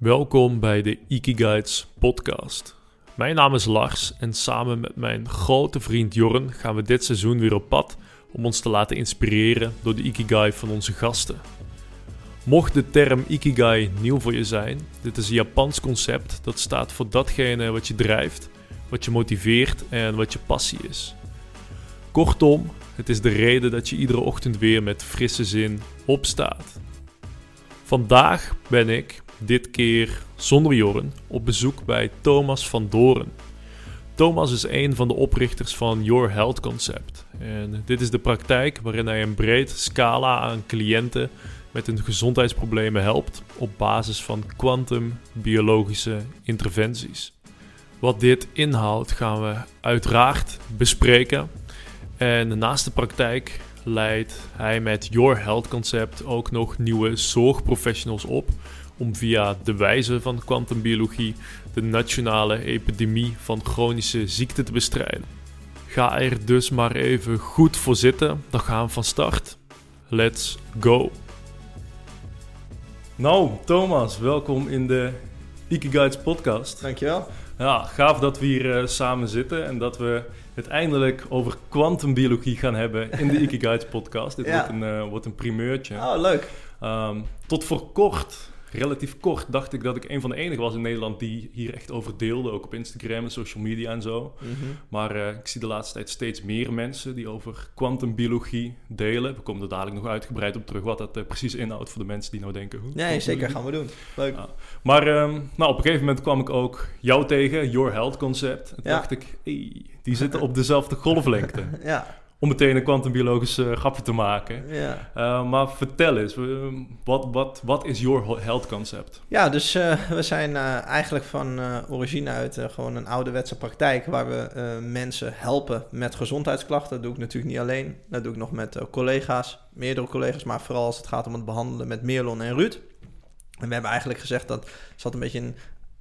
Welkom bij de Ikiguides podcast. Mijn naam is Lars en samen met mijn grote vriend Jorn gaan we dit seizoen weer op pad om ons te laten inspireren door de Ikigai van onze gasten. Mocht de term Ikigai nieuw voor je zijn, dit is een Japans concept dat staat voor datgene wat je drijft, wat je motiveert en wat je passie is. Kortom, het is de reden dat je iedere ochtend weer met frisse zin opstaat. Vandaag ben ik, dit keer zonder Jorn, op bezoek bij Thomas van Doren. Thomas is een van de oprichters van Your Health Concept. En dit is de praktijk waarin hij een breed scala aan cliënten met hun gezondheidsproblemen helpt op basis van kwantumbiologische interventies. Wat dit inhoudt gaan we uiteraard bespreken. En naast de praktijk leidt hij met Your Health Concept ook nog nieuwe zorgprofessionals op om via de wijze van kwantumbiologie de nationale epidemie van chronische ziekten te bestrijden. Ga er dus maar even goed voor zitten, dan gaan we van start. Let's go! Nou, Thomas, welkom in de Ikiguides podcast. Dankjewel. Ja, gaaf dat we hier uh, samen zitten en dat we het eindelijk over kwantumbiologie gaan hebben in de Ikiguides podcast. Dit Ja. wordt, een, eh, wordt een primeurtje. Oh, leuk. Ehm, tot voor kort, relatief kort, dacht ik dat ik een van de enigen was in Nederland die hier echt over deelde. Ook op Instagram en social media en zo. Maar eh, ik zie de laatste tijd steeds meer mensen die over kwantumbiologie delen. We komen er dadelijk nog uitgebreid op terug wat dat eh, precies inhoudt voor de mensen die nou denken... hoe Nee, zeker gaan we doen. Leuk. Ja. Maar ehm, nou, op een gegeven moment kwam ik ook jou tegen, Your Health Concept. En toen Ja. dacht ik, hey, die zitten op dezelfde golflengte. Ja, Om meteen een kwantumbiologisch eh, grapje te maken. ja. Uh, maar vertel eens, wat, wat, wat is Your Health Concept? ja dus eh, we zijn eh, eigenlijk van eh, origine uit eh, gewoon een ouderwetse praktijk... waar we eh, mensen helpen met gezondheidsklachten. Dat doe ik natuurlijk niet alleen. Dat doe ik nog met eh, collega's, meerdere collega's... maar vooral als het gaat om het behandelen met Meerlon en Ruud. En we hebben eigenlijk gezegd dat... zat een beetje een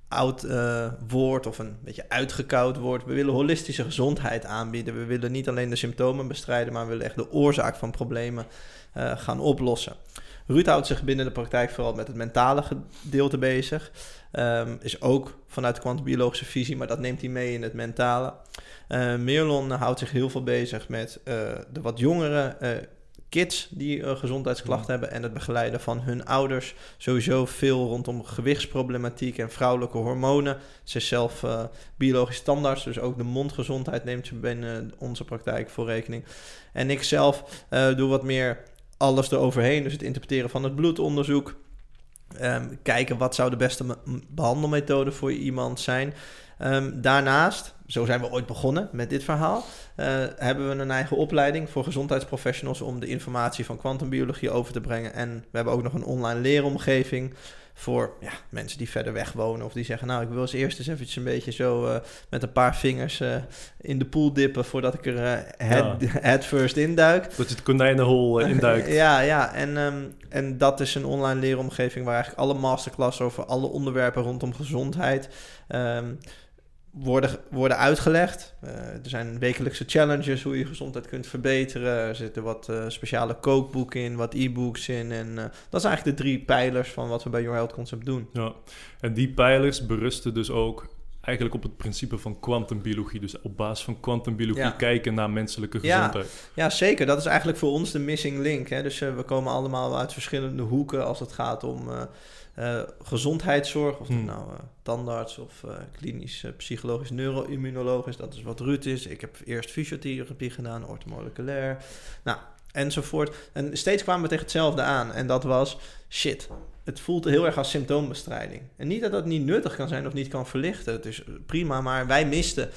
oud eh, woord of een beetje uitgekoud woord. We willen holistische gezondheid aanbieden. We willen niet alleen de symptomen bestrijden, maar we willen echt de oorzaak van problemen eh, gaan oplossen. Ruud houdt zich binnen de praktijk vooral met het mentale gedeelte bezig. Ehm, is ook vanuit de kwantumbiologische visie, maar dat neemt hij mee in het mentale. Eh Merlon houdt zich heel veel bezig met de wat jongere kids die eh, gezondheidsklachten hebben en het begeleiden van hun ouders. Sowieso veel rondom gewichtsproblematiek en vrouwelijke hormonen. Ze is zelf eh, biologisch standaard, dus ook de mondgezondheid neemt ze binnen onze praktijk voor rekening. En ik zelf eh, doe wat meer alles eroverheen, dus het interpreteren van het bloedonderzoek. Ehm, kijken wat zou de beste behandelmethode voor iemand zijn. Ehm, daarnaast, zo zijn we ooit begonnen met dit verhaal, eh, hebben we een eigen opleiding voor gezondheidsprofessionals om de informatie van kwantumbiologie over te brengen. En we hebben ook nog een online leeromgeving voor ja, mensen die verder weg wonen of die zeggen, nou ik wil eens eerst eens eventjes een beetje zo eh, met een paar vingers eh, in de pool dippen voordat ik er eh, head, head first induik. Dat je het konijnenhol induikt. Ja, ja. En, ehm, en dat is een online leeromgeving waar eigenlijk alle masterclass over alle onderwerpen rondom gezondheid ehm, worden, worden uitgelegd. Eh, er zijn wekelijkse challenges hoe je gezondheid kunt verbeteren. Er zitten wat eh, speciale kookboeken in, wat e-books in. En eh, dat zijn eigenlijk de drie pijlers van wat we bij Your Health Concept doen. Ja. En die pijlers berusten dus ook eigenlijk op het principe van kwantumbiologie. Dus op basis van kwantumbiologie Ja. kijken naar menselijke gezondheid. Ja, zeker. Dat is eigenlijk voor ons de missing link. Hè? Dus we komen allemaal uit verschillende hoeken als het gaat om eh, gezondheidszorg. Of dat Hmm. nou eh, tandarts of eh, klinisch psychologisch neuroimmunologisch. Dat is wat Ruud is. Ik heb eerst fysiotherapie gedaan, orthomoleculair. Nou, enzovoort. En steeds kwamen we tegen hetzelfde aan. En dat was, shit, het voelt heel erg als symptoombestrijding. En niet dat dat niet nuttig kan zijn of niet kan verlichten. Het is prima, maar wij misten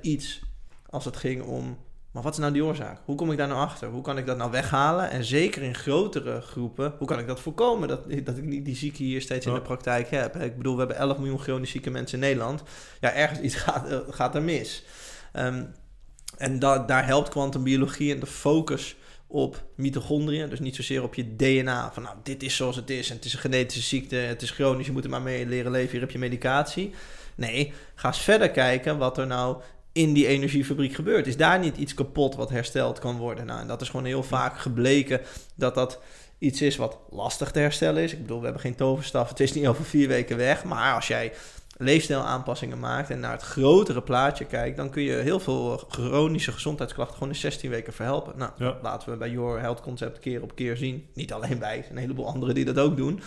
iets als het ging om maar wat is nou die oorzaak? Hoe kom ik daar nou achter? Hoe kan ik dat nou weghalen? En zeker in grotere groepen, hoe kan ik dat voorkomen? Dat, dat ik niet die zieken hier steeds in de praktijk heb. Ik bedoel, we hebben 11 miljoen chronisch zieke mensen in Nederland. Ja, ergens iets gaat, eh, gaat er mis. Ehm, en da- daar helpt kwantumbiologie en de focus op mitochondriën. Dus niet zozeer op je DNA. Van nou, dit is zoals het is. En het is een genetische ziekte. Het is chronisch. Je moet er maar mee leren leven. Hier heb je medicatie. Nee, ga eens verder kijken wat er nou in die energiefabriek gebeurt. Is daar niet iets kapot wat hersteld kan worden? Nou, en dat is gewoon heel vaak gebleken dat dat iets is wat lastig te herstellen is. Ik bedoel, we hebben geen toverstaf, het is niet over vier weken weg. Maar als jij leefstijlaanpassingen maakt en naar het grotere plaatje kijkt, dan kun je heel veel chronische gezondheidsklachten gewoon in 16 weken verhelpen. Nou, Ja. laten we bij Your Health Concept keer op keer zien. Niet alleen wij, een heleboel anderen die dat ook doen.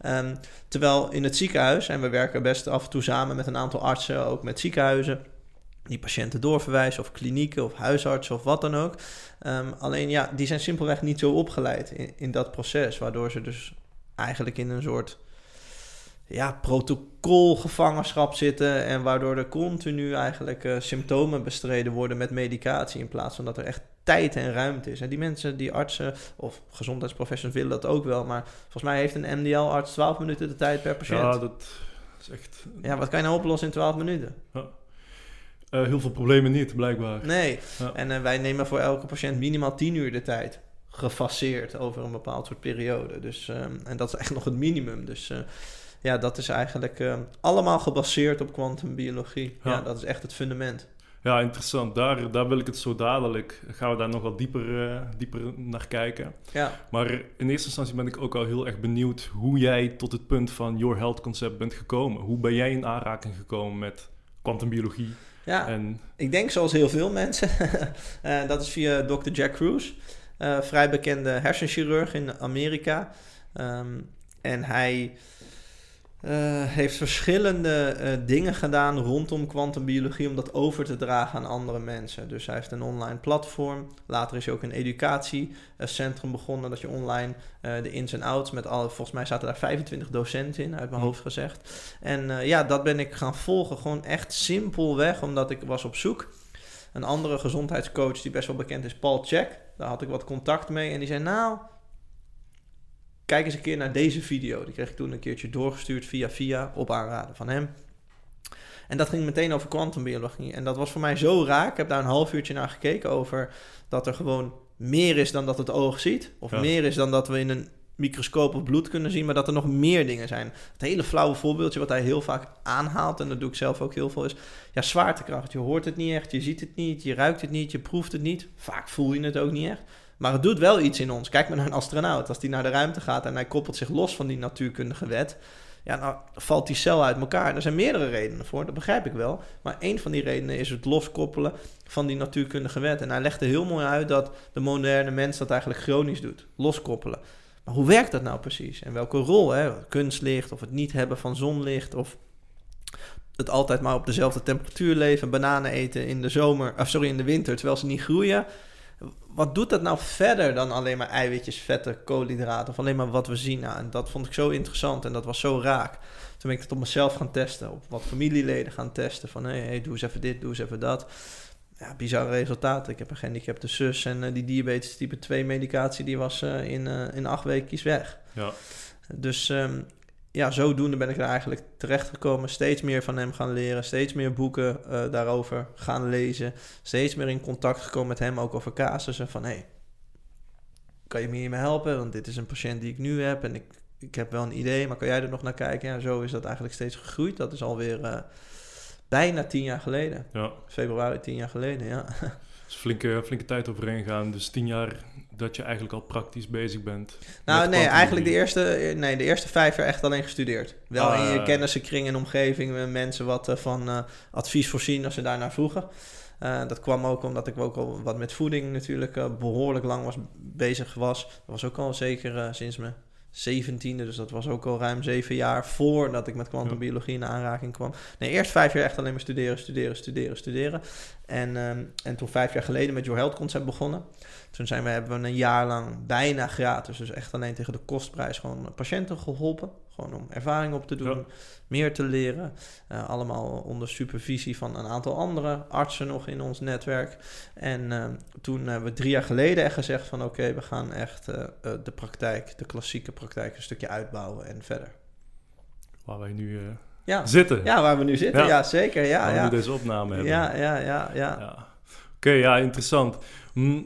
Ehm, terwijl in het ziekenhuis, en we werken best af en toe samen met een aantal artsen, ook met ziekenhuizen, die patiënten doorverwijzen, of klinieken, of huisartsen, of wat dan ook. Ehm, alleen ja, die zijn simpelweg niet zo opgeleid in, in dat proces, waardoor ze dus eigenlijk in een soort ja, protocolgevangenschap zitten en waardoor er continu eigenlijk eh, symptomen bestreden worden met medicatie in plaats van dat er echt tijd en ruimte is. En die mensen, die artsen of gezondheidsprofessionals willen dat ook wel, maar volgens mij heeft een MDL-arts 12 minuten de tijd per patiënt. Ja, Ja, dat is echt... wat kan je nou oplossen in 12 minuten? Eh, heel veel problemen niet, blijkbaar. Nee. Ja. En eh, wij nemen voor elke patiënt minimaal 10 uur de tijd. Gefaseerd over een bepaald soort periode. Dus, ehm, en dat is echt nog het minimum. Dus eh, ja, dat is eigenlijk ehm, allemaal gebaseerd op kwantumbiologie. Ja. Ja. dat is echt het fundament. Ja, interessant. Daar, daar wil ik het zo dadelijk... Gaan we daar nog wat dieper, dieper naar kijken. Ja, Maar in eerste instantie ben ik ook al heel erg benieuwd... hoe jij tot het punt van Your Health Concept bent gekomen. Hoe ben jij in aanraking gekomen met kwantumbiologie? Ja. En ik denk zoals heel veel mensen. Eh, dat is via Dr. Jack Cruz. eh, vrij bekende hersenchirurg in Amerika. Ehm, en hij heeft verschillende eh, dingen gedaan rondom kwantumbiologie om dat over te dragen aan andere mensen. Dus hij heeft een online platform. Later is hij ook een educatiecentrum begonnen. Dat je online eh, de ins en outs met alle, volgens mij zaten daar 25 docenten in, uit mijn Hm. hoofd gezegd. En eh, ja, dat ben ik gaan volgen. Gewoon echt simpelweg, omdat ik was op zoek. Een andere gezondheidscoach die best wel bekend is, Paul Check. Daar had ik wat contact mee. En die zei, nou, kijk eens een keer naar deze video. Die kreeg ik toen een keertje doorgestuurd via via, op aanraden van hem. En dat ging meteen over kwantumbiologie. En dat was voor mij zo raak. Ik heb daar een half uurtje naar gekeken over dat er gewoon meer is dan dat het oog ziet. Of Ja. meer is dan dat we in een microscoop of bloed kunnen zien, maar dat er nog meer dingen zijn. Het hele flauwe voorbeeldje wat hij heel vaak aanhaalt, en dat doe ik zelf ook heel veel, is ja, zwaartekracht. Je hoort het niet echt, je ziet het niet, je ruikt het niet, je proeft het niet. Vaak voel je het ook niet echt. Maar het doet wel iets in ons. Kijk maar naar een astronaut. Als die naar de ruimte gaat en hij koppelt zich los van die natuurkundige wet, ja, nou valt die cel uit elkaar. Er zijn meerdere redenen voor, dat begrijp ik wel. Maar één van die redenen is het loskoppelen van die natuurkundige wet. En hij legde heel mooi uit dat de moderne mens dat eigenlijk chronisch doet. Loskoppelen. Maar hoe werkt dat nou precies? En welke rol? Hè? Kunstlicht of het niet hebben van zonlicht of het altijd maar op dezelfde temperatuur leven, bananen eten in de zomer, of sorry, in de winter, terwijl ze niet groeien. Wat doet dat nou verder dan alleen maar eiwitjes, vetten, koolhydraten of alleen maar wat we zien? Nou, en dat vond ik zo interessant en dat was zo raak. Toen ben ik het op mezelf gaan testen, op wat familieleden gaan testen. Van hé, hey, doe eens even dit, doe eens even dat. Ja, bizarre resultaten. Ik heb een gehandicapte zus en eh, die diabetes type 2 medicatie die was eh, in, eh, in acht weken weg. ja, Dus ehm, ja, zodoende ben ik er eigenlijk terechtgekomen. Steeds meer van hem gaan leren. Steeds meer boeken eh, daarover gaan lezen. Steeds meer in contact gekomen met hem, ook over casussen. Van, hé, hey, kan je me hiermee helpen? Want dit is een patiënt die ik nu heb. En ik, ik heb wel een idee, maar kan jij er nog naar kijken? Ja, zo is dat eigenlijk steeds gegroeid. Dat is alweer eh, bijna tien jaar geleden. ja. Februari tien jaar geleden, ja. Dus flinke, flinke tijd overheen gaan. Dus tien jaar dat je eigenlijk al praktisch bezig bent. Nou, nee, eigenlijk de eerste, nee, de eerste vijf jaar echt alleen gestudeerd. Wel in je Ah. kennissenkring en omgeving met mensen wat eh, van eh, advies voorzien als ze daarnaar vroegen. Eh, dat kwam ook omdat ik ook al wat met voeding natuurlijk eh, behoorlijk lang was, bezig was. Dat was ook al zeker eh, sinds mijn zeventiende, dus dat was ook al ruim zeven jaar voordat ik met kwantumbiologie in aanraking kwam. Nee, eerst vijf jaar echt alleen maar studeren, studeren, studeren, studeren. En, ehm, en toen vijf jaar geleden met Your Health Concept begonnen. Toen zijn we, hebben we een jaar lang bijna gratis, dus echt alleen tegen de kostprijs, gewoon patiënten geholpen. Gewoon om ervaring op te doen, Ja. meer te leren. Eh, allemaal onder supervisie van een aantal andere artsen nog in ons netwerk. En ehm, toen hebben we drie jaar geleden echt gezegd van oké, we gaan echt eh, eh, de praktijk, de klassieke praktijk, een stukje uitbouwen en verder. Waar wij nu eh, Ja, zitten. ja waar we nu zitten, ja, Ja. zeker. Ja, waar we ja. nu deze opname hebben. ja, ja, ja, ja. Ja. Oké, ja, interessant.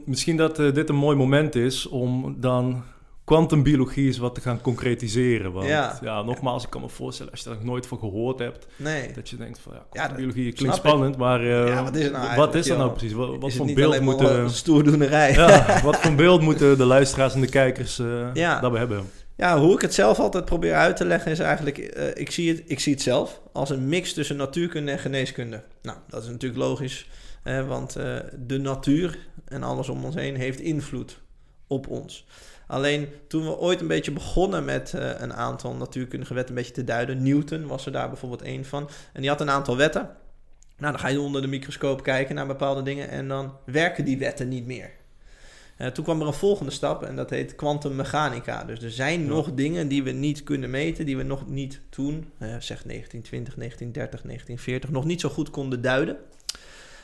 Misschien dat eh, dit een mooi moment is om dan kwantumbiologie is wat te gaan concretiseren. Want Ja. ja. nogmaals, ik kan me voorstellen als je er nog nooit van gehoord hebt, Nee. dat je denkt van ja, dat kwantumbiologie snap klinkt ik. spannend, maar eh, Ja, wat is nou wat is er nou precies? Wat, voor beeld moeten... stoerdoenerij? Ja, wat voor beeld moeten de luisteraars en de kijkers eh Ja. daarbij hebben? Ja, hoe ik het zelf altijd probeer uit te leggen is eigenlijk... ik, zie het, ik zie het zelf als een mix tussen natuurkunde en geneeskunde. Nou, dat is natuurlijk logisch. Eh, want eh, de natuur en alles om ons heen heeft invloed op ons. Alleen toen we ooit een beetje begonnen met eh, een aantal natuurkundige wetten een beetje te duiden... Newton was er daar bijvoorbeeld één van. En die had een aantal wetten. Nou, dan ga je onder de microscoop kijken naar bepaalde dingen... en dan werken die wetten niet meer. Eh, toen kwam er een volgende stap en dat heet kwantummechanica. Dus er zijn Ja. nog dingen die we niet kunnen meten, die we nog niet toen, eh, zeg 1920, 1930, 1940, nog niet zo goed konden duiden.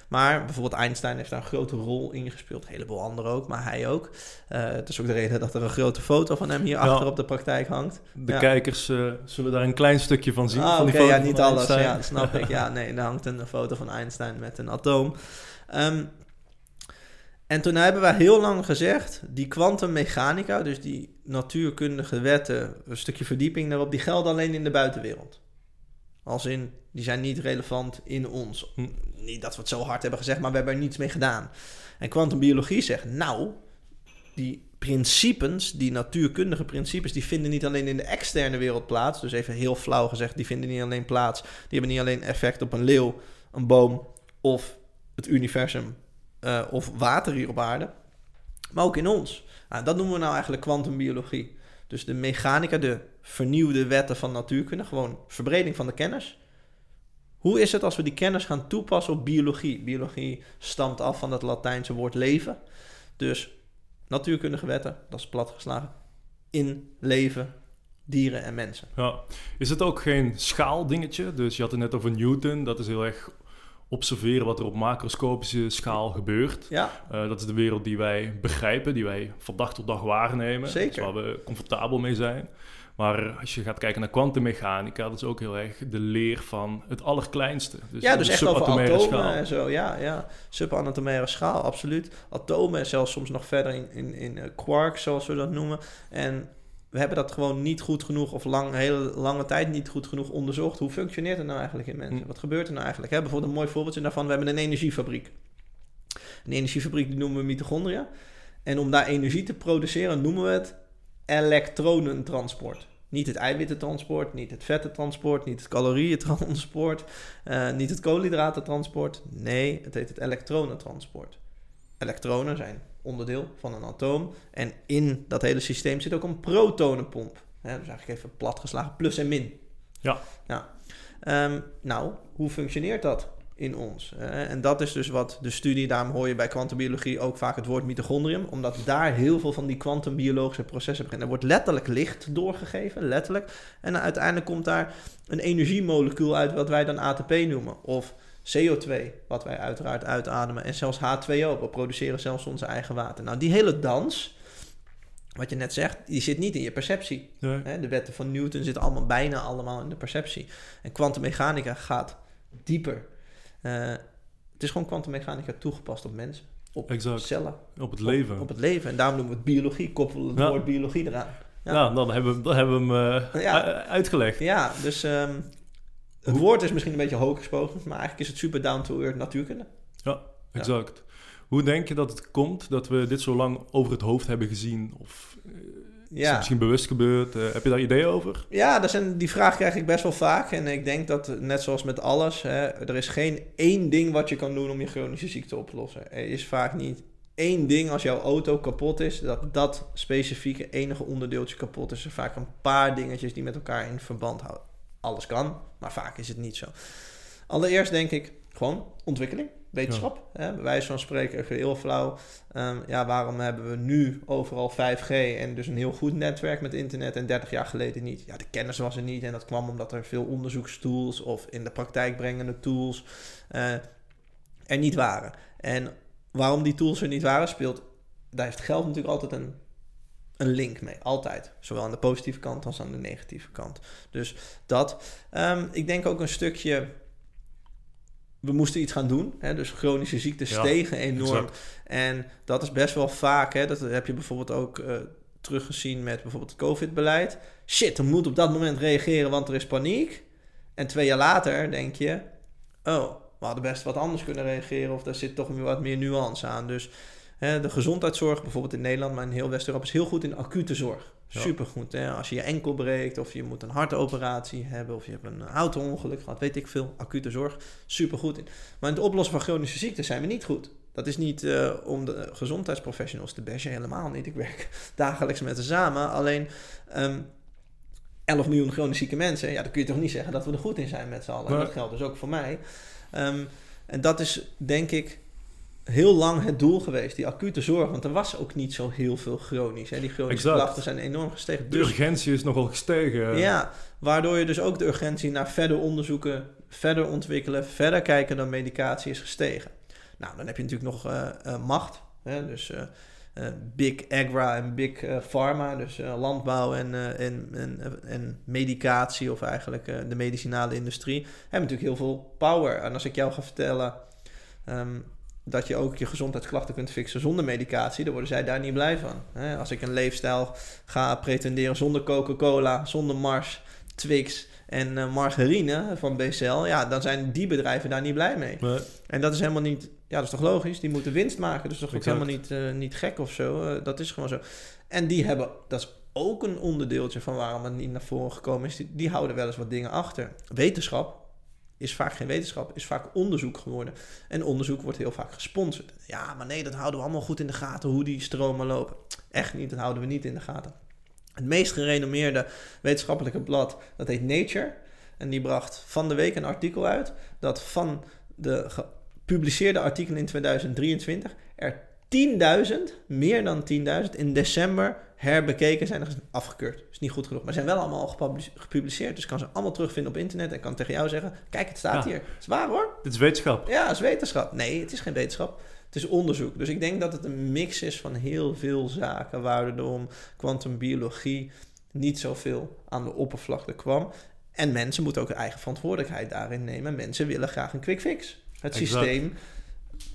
Maar bijvoorbeeld Einstein heeft daar een grote rol in gespeeld. Een heleboel anderen ook, maar hij ook. Eh, het is ook de reden dat er een grote foto van hem hier Ja. achter op de praktijk hangt. De Ja. kijkers eh, zullen daar een klein stukje van zien. Ah, van oké, die foto ja, van niet alles. Einstein. Ja, snap ik. Ja, nee, er hangt een foto van Einstein met een atoom. Ehm, en toen hebben wij heel lang gezegd, die kwantummechanica, dus die natuurkundige wetten, een stukje verdieping daarop, die gelden alleen in de buitenwereld. Als in, die zijn niet relevant in ons. Hm. Niet dat we het zo hard hebben gezegd, maar we hebben er niets mee gedaan. En kwantumbiologie zegt, nou, die principes, die natuurkundige principes, die vinden niet alleen in de externe wereld plaats. Dus even heel flauw gezegd, die vinden niet alleen plaats. Die hebben niet alleen effect op een leeuw, een boom of het universum eh, of water hier op aarde. Maar ook in ons. Nou, dat noemen we nou eigenlijk kwantumbiologie. Dus de mechanica, de vernieuwde wetten van natuurkunde, gewoon verbreding van de kennis. Hoe is het als we die kennis gaan toepassen op biologie? Biologie stamt af van het Latijnse woord leven. Dus natuurkundige wetten, dat is platgeslagen, in leven, dieren en mensen. Ja. Is het ook geen schaaldingetje? Dus je had het net over Newton. Dat is heel erg observeren wat er op macroscopische schaal gebeurt. Ja, Eh, dat is de wereld die wij begrijpen, die wij van dag tot dag waarnemen. Zeker. Dus waar we comfortabel mee zijn. Maar als je gaat kijken naar kwantummechanica, dat is ook heel erg de leer van het allerkleinste. Dus ja dus echt over subatomaire atomen schaal. en zo. Ja, ja. Subanatomaire schaal, absoluut. Atomen en zelfs soms nog verder in, in, in eh, quarks, zoals we dat noemen. En we hebben dat gewoon niet goed genoeg, of lang, hele lange tijd niet goed genoeg onderzocht. Hoe functioneert het nou eigenlijk in mensen? Hm. Wat gebeurt er nou eigenlijk? Hè? Bijvoorbeeld een mooi voorbeeldje daarvan, we hebben een energiefabriek. Een energiefabriek die noemen we mitochondria. En om daar energie te produceren noemen we het elektronentransport. Niet het eiwittentransport, niet het vettentransport, niet het calorieëntransport, eh, niet het koolhydratentransport. Nee, het heet het elektronentransport. Elektronen zijn onderdeel van een atoom. En in dat hele systeem zit ook een protonenpomp. Hè, dus eigenlijk even platgeslagen plus en min. Ja. ja. Ehm, nou, hoe functioneert dat in ons? En dat is dus wat de studie, daarom hoor je bij kwantumbiologie ook vaak het woord mitochondrium, omdat daar heel veel van die kwantumbiologische processen beginnen. Er wordt letterlijk licht doorgegeven, letterlijk. En uiteindelijk komt daar een energiemolecuul uit wat wij dan ATP noemen. Of CO2, wat wij uiteraard uitademen. En zelfs H2O, we produceren zelfs onze eigen water. Nou, die hele dans, wat je net zegt, die zit niet in je perceptie. Nee. De wetten van Newton zitten allemaal bijna allemaal in de perceptie. En kwantummechanica gaat dieper. Eh, het is gewoon kwantummechanica toegepast op mensen, op Exact. cellen, Op het leven. Op, het leven. En daarom noemen we het biologie, koppelen het Ja. woord biologie eraan. ja. Ja. dan hebben we, dan hebben we hem eh, Ja. uitgelegd. Ja, dus ehm, het woord is misschien een beetje hoog gesproken, maar eigenlijk is het super down to earth natuurkunde. Exact. Hoe denk je dat het komt dat we dit zo lang over het hoofd hebben gezien? Of eh, is het Ja. misschien bewust gebeurd? Eh, heb je daar ideeën over? Ja, dat zijn, die vraag krijg ik best wel vaak. En ik denk dat, net zoals met alles, hè, er is geen één ding wat je kan doen om je chronische ziekte op te lossen. Er is vaak niet één ding als jouw auto kapot is, dat dat specifieke enige onderdeeltje kapot is. Er zijn vaak een paar dingetjes die met elkaar in verband houden. Alles kan, maar vaak is het niet zo. Allereerst denk ik gewoon ontwikkeling, wetenschap. Hè, bij wijze van spreken, even heel flauw. Ehm, ja, waarom hebben we nu overal 5G en dus een heel goed netwerk met internet en 30 jaar geleden niet? Ja, de kennis was er niet en dat kwam omdat er veel onderzoekstools of in de praktijk brengende tools eh, er niet waren. En waarom die tools er niet waren, speelt, daar heeft geld natuurlijk altijd een, een link mee. Altijd. Zowel aan de positieve kant als aan de negatieve kant. Dus dat. Ehm, ik denk ook een stukje. We moesten iets gaan doen. Hè? Dus chronische ziektes Ja, stegen enorm. exact. En dat is best wel vaak. Hè? Dat heb je bijvoorbeeld ook eh, teruggezien met bijvoorbeeld het COVID-beleid. Shit, we moeten op dat moment reageren, want er is paniek. En twee jaar later denk je, oh, we hadden best wat anders kunnen reageren of daar zit toch weer wat meer nuance aan. Dus de gezondheidszorg, bijvoorbeeld in Nederland, maar in heel West-Europa, is heel goed in acute zorg. Supergoed. Hè? Als je je enkel breekt of je moet een hartoperatie hebben of je hebt een auto-ongeluk gehad, weet ik veel, acute zorg, supergoed in. Maar in het oplossen van chronische ziekten zijn we niet goed. Dat is niet eh, om de gezondheidsprofessionals te bashen, helemaal niet. Ik werk dagelijks met ze samen. Alleen ehm 11 miljoen chronisch zieke mensen, ja, dan kun je toch niet zeggen dat we er goed in zijn met z'n allen. Dat geldt dus ook voor mij. Ehm, en dat is denk ik heel lang het doel geweest, die acute zorg. Want er was ook niet zo heel veel chronisch. Hè. Die chronische klachten zijn enorm gestegen. De Dus, urgentie is nogal gestegen. ja, waardoor je dus ook de urgentie naar verder onderzoeken, verder ontwikkelen, verder kijken naar medicatie is gestegen. Nou, dan heb je natuurlijk nog eh, eh, macht. Hè? Dus eh, Big Agra en Big Pharma, dus landbouw en, en, en, en medicatie, of eigenlijk de medicinale industrie, hebben natuurlijk heel veel power. En als ik jou ga vertellen ehm, dat je ook je gezondheidsklachten kunt fixen zonder medicatie, dan worden zij daar niet blij van. Hè? Als ik een leefstijl ga pretenderen zonder Coca-Cola, zonder Mars, Twix en eh, margarine van BCL, ja, dan zijn die bedrijven daar niet blij mee. En dat is helemaal niet, ja, dat is toch logisch? Die moeten winst maken, dus dat is toch helemaal niet, eh, niet gek of zo. Eh, dat is gewoon zo. En die hebben, dat is ook een onderdeeltje van waarom het niet naar voren gekomen is. Die, die houden wel eens wat dingen achter. Wetenschap is vaak geen wetenschap, is vaak onderzoek geworden. En onderzoek wordt heel vaak gesponsord. Ja, maar nee, dat houden we allemaal goed in de gaten, hoe die stromen lopen. Echt niet, dat houden we niet in de gaten. Het meest gerenommeerde wetenschappelijke blad, dat heet Nature. En die bracht van de week een artikel uit dat van de gepubliceerde artikelen in 2023 er 10.000, meer dan 10.000, in december herbekeken zijn. Is afgekeurd. is niet goed genoeg. Maar ze zijn wel allemaal al gepublice- gepubliceerd. Dus ik kan ze allemaal terugvinden op internet. En kan tegen jou zeggen: Kijk, het staat Ja. hier. Het is waar hoor. dit is wetenschap. Ja, het is wetenschap. Nee, het is geen wetenschap. Het is onderzoek. Dus ik denk dat het een mix is van heel veel zaken. Waarom kwantumbiologie niet zoveel aan de oppervlakte kwam. En mensen moeten ook hun eigen verantwoordelijkheid daarin nemen. Mensen willen graag een quick fix. Het Exact. systeem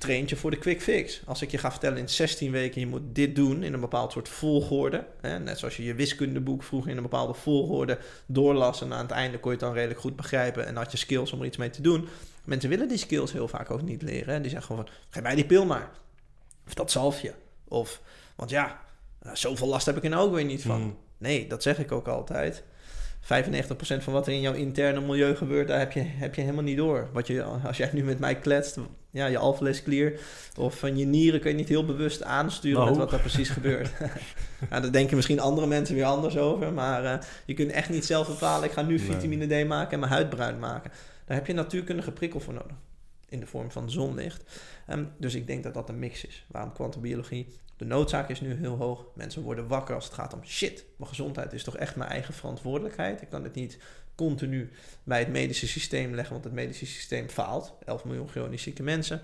traint je voor de quick fix. Als ik je ga vertellen in 16 weken je moet dit doen in een bepaald soort volgorde. Hè, net zoals je je wiskundeboek vroeger in een bepaalde volgorde doorlas. En aan het einde kon je het dan redelijk goed begrijpen. En had je skills om er iets mee te doen. Mensen willen die skills heel vaak ook niet leren. Hè. Die zeggen gewoon van, geef mij die pil maar. Of dat zalfje. Of, want ja, eh, zoveel last heb ik er nou ook weer niet van. Hmm. Nee, dat zeg ik ook altijd. 95% van wat er in jouw interne milieu gebeurt, daar heb je, heb je helemaal niet door. Wat je, als jij nu met mij kletst, ja, je alvleesklier of van je nieren kun je niet heel bewust aansturen Nou. met wat er precies gebeurt. ja, daar denken misschien andere mensen weer anders over, maar eh, je kunt echt niet zelf bepalen, ik ga nu Nee. vitamine D maken en mijn huid bruin maken. Daar heb je natuurkundige prikkel voor nodig, in de vorm van zonlicht. Ehm, dus ik denk dat dat een mix is. Waarom kwantumbiologie? De noodzaak is nu heel hoog. Mensen worden wakker als het gaat om shit. Mijn gezondheid is toch echt mijn eigen verantwoordelijkheid. Ik kan het niet continu bij het medische systeem leggen, want het medische systeem faalt. 11 miljoen chronisch zieke mensen.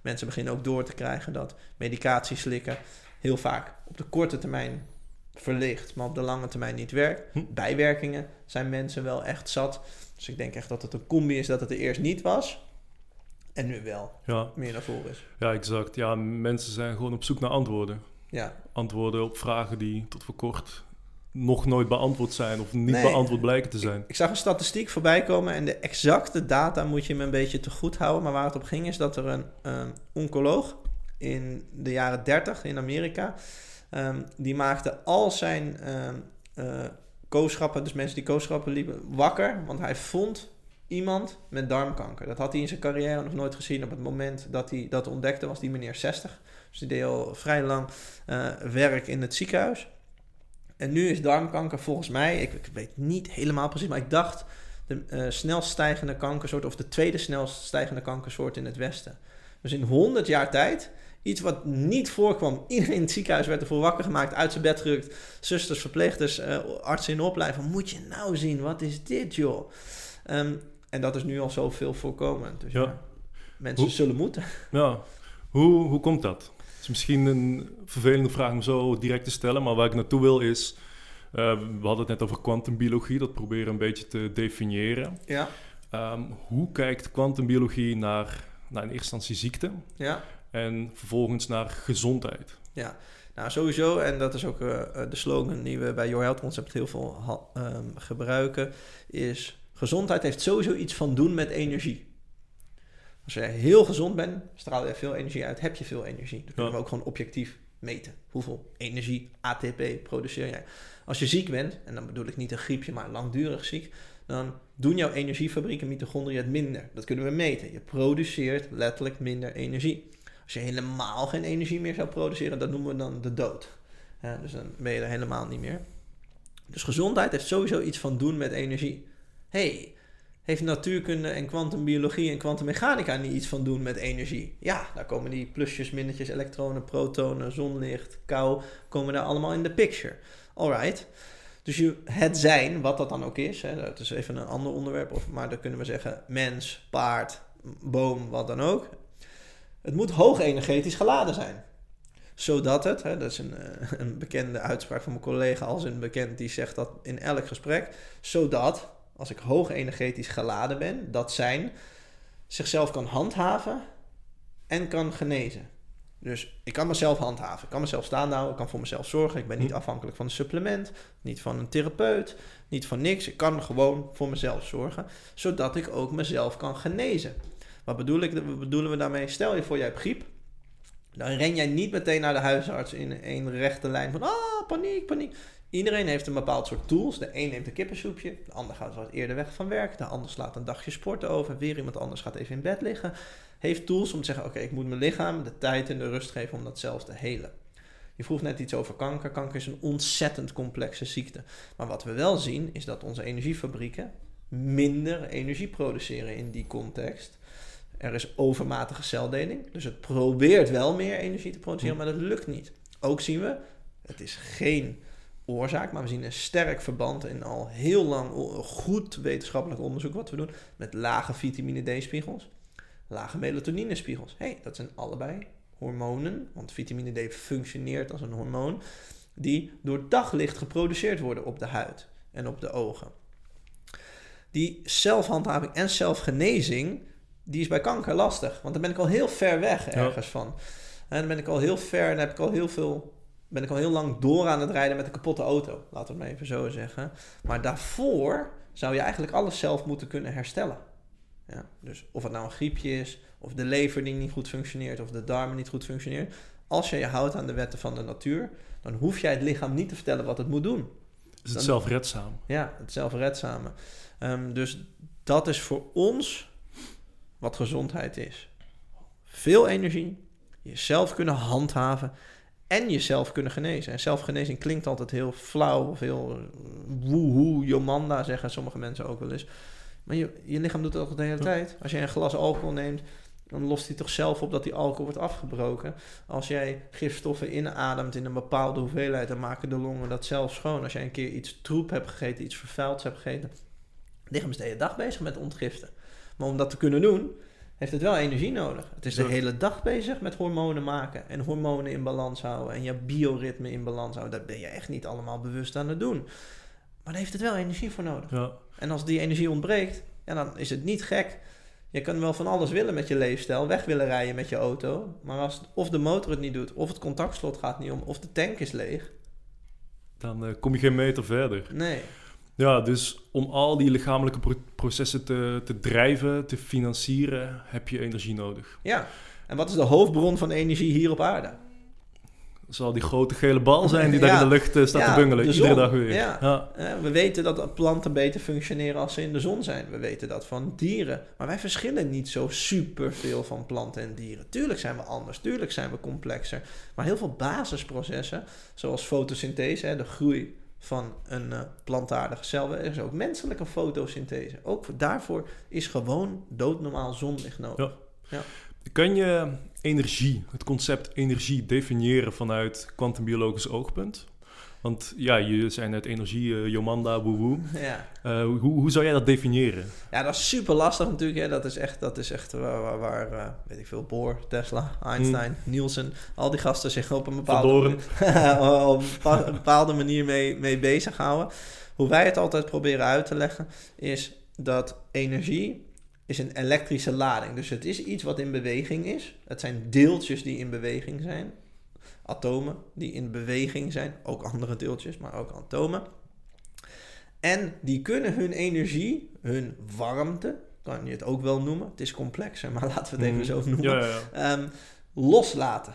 Mensen beginnen ook door te krijgen dat medicatie slikken heel vaak op de korte termijn verlicht, maar op de lange termijn niet werkt. Hm. Bijwerkingen zijn mensen wel echt zat. Dus ik denk echt dat het een combi is dat het er eerst niet was en nu wel Ja, meer naar voren is. ja, exact. Ja, mensen zijn gewoon op zoek naar antwoorden. Ja, Antwoorden op vragen die tot voor kort nog nooit beantwoord zijn of niet Nee. beantwoord blijken te zijn. Ik zag een statistiek voorbij komen en de exacte data moet je me een beetje te goed houden. Maar waar het op ging is dat er een oncoloog in de jaren 30 in Amerika, ehm, die maakte al zijn ehm eh, kooschappen, dus mensen die kooschappen liepen, wakker. Want hij vond iemand met darmkanker. Dat had hij in zijn carrière nog nooit gezien. Op het moment dat hij dat ontdekte was die meneer 60. Dus die deed al vrij lang eh, werk in het ziekenhuis. En nu is darmkanker volgens mij, ik, ik weet niet helemaal precies, maar ik dacht de eh, snelst stijgende kankersoort of de tweede snelst stijgende kankersoort in het Westen. Dus in 100 jaar tijd, iets wat niet voorkwam, iedereen in het ziekenhuis werd ervoor wakker gemaakt, uit zijn bed gerukt, zusters, verpleegsters, eh, artsen in opleiding. Moet je nou zien, wat is dit joh? Ehm, en dat is nu al zoveel voorkomend. Dus Ja. ja, mensen Hoe- zullen moeten. Ja, hoe, hoe komt dat? Is misschien een vervelende vraag om zo direct te stellen, maar waar ik naartoe wil is... eh, we hadden het net over kwantumbiologie, dat proberen een beetje te definiëren. Ja, Ehm, hoe kijkt kwantumbiologie naar, naar in eerste instantie ziekte ja. en vervolgens naar gezondheid? Ja, nou sowieso, en dat is ook uh, de slogan die we bij Your Health Concept heel veel um, gebruiken, is gezondheid heeft sowieso iets van doen met energie. Als je heel gezond bent, straal je veel energie uit, heb je veel energie. Dat kunnen we ook gewoon objectief meten. Hoeveel energie, ATP, produceer jij? Als je ziek bent, en dan bedoel ik niet een griepje, maar langdurig ziek, dan doen jouw energiefabrieken, mitochondriën het minder. Dat kunnen we meten. Je produceert letterlijk minder energie. Als je helemaal geen energie meer zou produceren, dat noemen we dan de dood. Ja, dus dan ben je er helemaal niet meer. Dus gezondheid heeft sowieso iets van doen met energie. hey, heeft natuurkunde en kwantumbiologie en kwantummechanica niet iets van doen met energie? Ja, daar komen die plusjes, minnetjes, elektronen, protonen, zonlicht, kou, komen daar allemaal in de picture. Alright. Dus je, het zijn, wat dat dan ook is, hè, dat is even een ander onderwerp, of, maar dan kunnen we zeggen mens, paard, boom, wat dan ook. Het moet hoog energetisch geladen zijn. Zodat het, hè, dat is een, eh, een bekende uitspraak van mijn collega als een bekend die zegt dat in elk gesprek, zodat als ik hoog energetisch geladen ben, dat zijn zichzelf kan handhaven en kan genezen. Dus ik kan mezelf handhaven, ik kan mezelf staan houden, ik kan voor mezelf zorgen. Ik ben niet hm. afhankelijk van een supplement, niet van een therapeut, niet van niks. Ik kan gewoon voor mezelf zorgen, zodat ik ook mezelf kan genezen. Wat bedoel ik, wat bedoelen we daarmee? Stel je voor, jij hebt griep. Dan ren jij niet meteen naar de huisarts in een rechte lijn van, ah, paniek, paniek. Iedereen heeft een bepaald soort tools. De een neemt een kippensoepje, de ander gaat wat eerder weg van werk, de ander slaat een dagje sporten over, weer iemand anders gaat even in bed liggen. Heeft tools om te zeggen: Oké, ik moet mijn lichaam de tijd en de rust geven om dat zelf te helen. Je vroeg net iets over kanker. Kanker is een ontzettend complexe ziekte. Maar wat we wel zien is dat onze energiefabrieken minder energie produceren in die context. Er is overmatige celdeling, dus het probeert wel meer energie te produceren, hm. maar dat lukt niet. Ook zien we, het is geen oorzaak, maar we zien een sterk verband in al heel lang goed wetenschappelijk onderzoek wat we doen met lage vitamine D-spiegels, lage melatonine-spiegels. hey, dat zijn allebei hormonen, want vitamine D functioneert als een hormoon, die door daglicht geproduceerd worden op de huid en op de ogen. Die zelfhandhaving en zelfgenezing, die is bij kanker lastig, want dan ben ik al heel ver weg ergens van. En dan ben ik al heel ver en heb ik al heel veel ben ik al heel lang door aan het rijden met een kapotte auto. Laten we het maar even zo zeggen. Maar daarvoor zou je eigenlijk alles zelf moeten kunnen herstellen. Ja, dus of het nou een griepje is, of de lever die niet goed functioneert, of de darmen niet goed functioneert. Als je je houdt aan de wetten van de natuur, dan hoef jij het lichaam niet te vertellen wat het moet doen. Is het zelfredzaam? Ja, het zelfredzame. Um, dus dat is voor ons wat gezondheid is. Veel energie, jezelf kunnen handhaven en jezelf kunnen genezen. En zelfgenezing klinkt altijd heel flauw of heel eh, woehoe, jomanda, zeggen sommige mensen ook wel eens. Maar je, je lichaam doet ook de hele tijd. Als je een glas alcohol neemt, dan lost hij toch zelf op dat die alcohol wordt afgebroken. Als jij gifstoffen inademt in een bepaalde hoeveelheid, dan maken de longen dat zelf schoon. Als jij een keer iets troep hebt gegeten, iets vervuilds hebt gegeten, het lichaam is de hele dag bezig met ontgiften. Maar om dat te kunnen doen, heeft het wel energie nodig. Het is de hele dag bezig met hormonen maken en hormonen in balans houden en je bioritme in balans houden. Dat ben je echt niet allemaal bewust aan het doen. Maar daar heeft het wel energie voor nodig. Ja. En als die energie ontbreekt, ja, dan is het niet gek. Je kan wel van alles willen met je leefstijl, weg willen rijden met je auto. Maar als of de motor het niet doet, of het contactslot gaat niet om, of de tank is leeg. Dan uh, kom je geen meter verder. Nee. Ja, dus om al die lichamelijke processen te, te drijven, te financieren, heb je energie nodig. Ja, en wat is de hoofdbron van energie hier op aarde? Zal die grote gele bal zijn die daar in de lucht eh, staat te bungelen, iedere dag weer. Ja. We weten dat planten beter functioneren als ze in de zon zijn. We weten dat van dieren. Maar wij verschillen niet zo super veel van planten en dieren. Tuurlijk zijn we anders, tuurlijk zijn we complexer. Maar heel veel basisprocessen, zoals fotosynthese, de groei van een uh, plantaardige cel. Er is ook menselijke fotosynthese. Ook daarvoor is gewoon doodnormaal zonlicht nodig. Ja. ja. Kan je energie, het concept energie, definiëren vanuit kwantumbiologisch oogpunt? Want ja, je zijn net energie, uh, Jomanda, woewoe. Ja. Uh, hoe, hoe zou jij dat definiëren? Ja, dat is super lastig natuurlijk. Hè. Dat is echt, dat is echt waar, waar, waar uh, weet ik veel, Bohr, Tesla, Einstein, hmm. Nielsen, al die gasten zich op een bepaalde, op een bepaalde manier mee, mee bezighouden. Hoe wij het altijd proberen uit te leggen, is dat energie is een elektrische lading. Dus het is iets wat in beweging is. Het zijn deeltjes die in beweging zijn atomen die in beweging zijn. Ook andere deeltjes, maar ook atomen. En die kunnen hun energie, hun warmte, kan je het ook wel noemen. Het is complexer, maar laten we het even Mhm. zo noemen. Ja, ja, ja. Ehm, loslaten.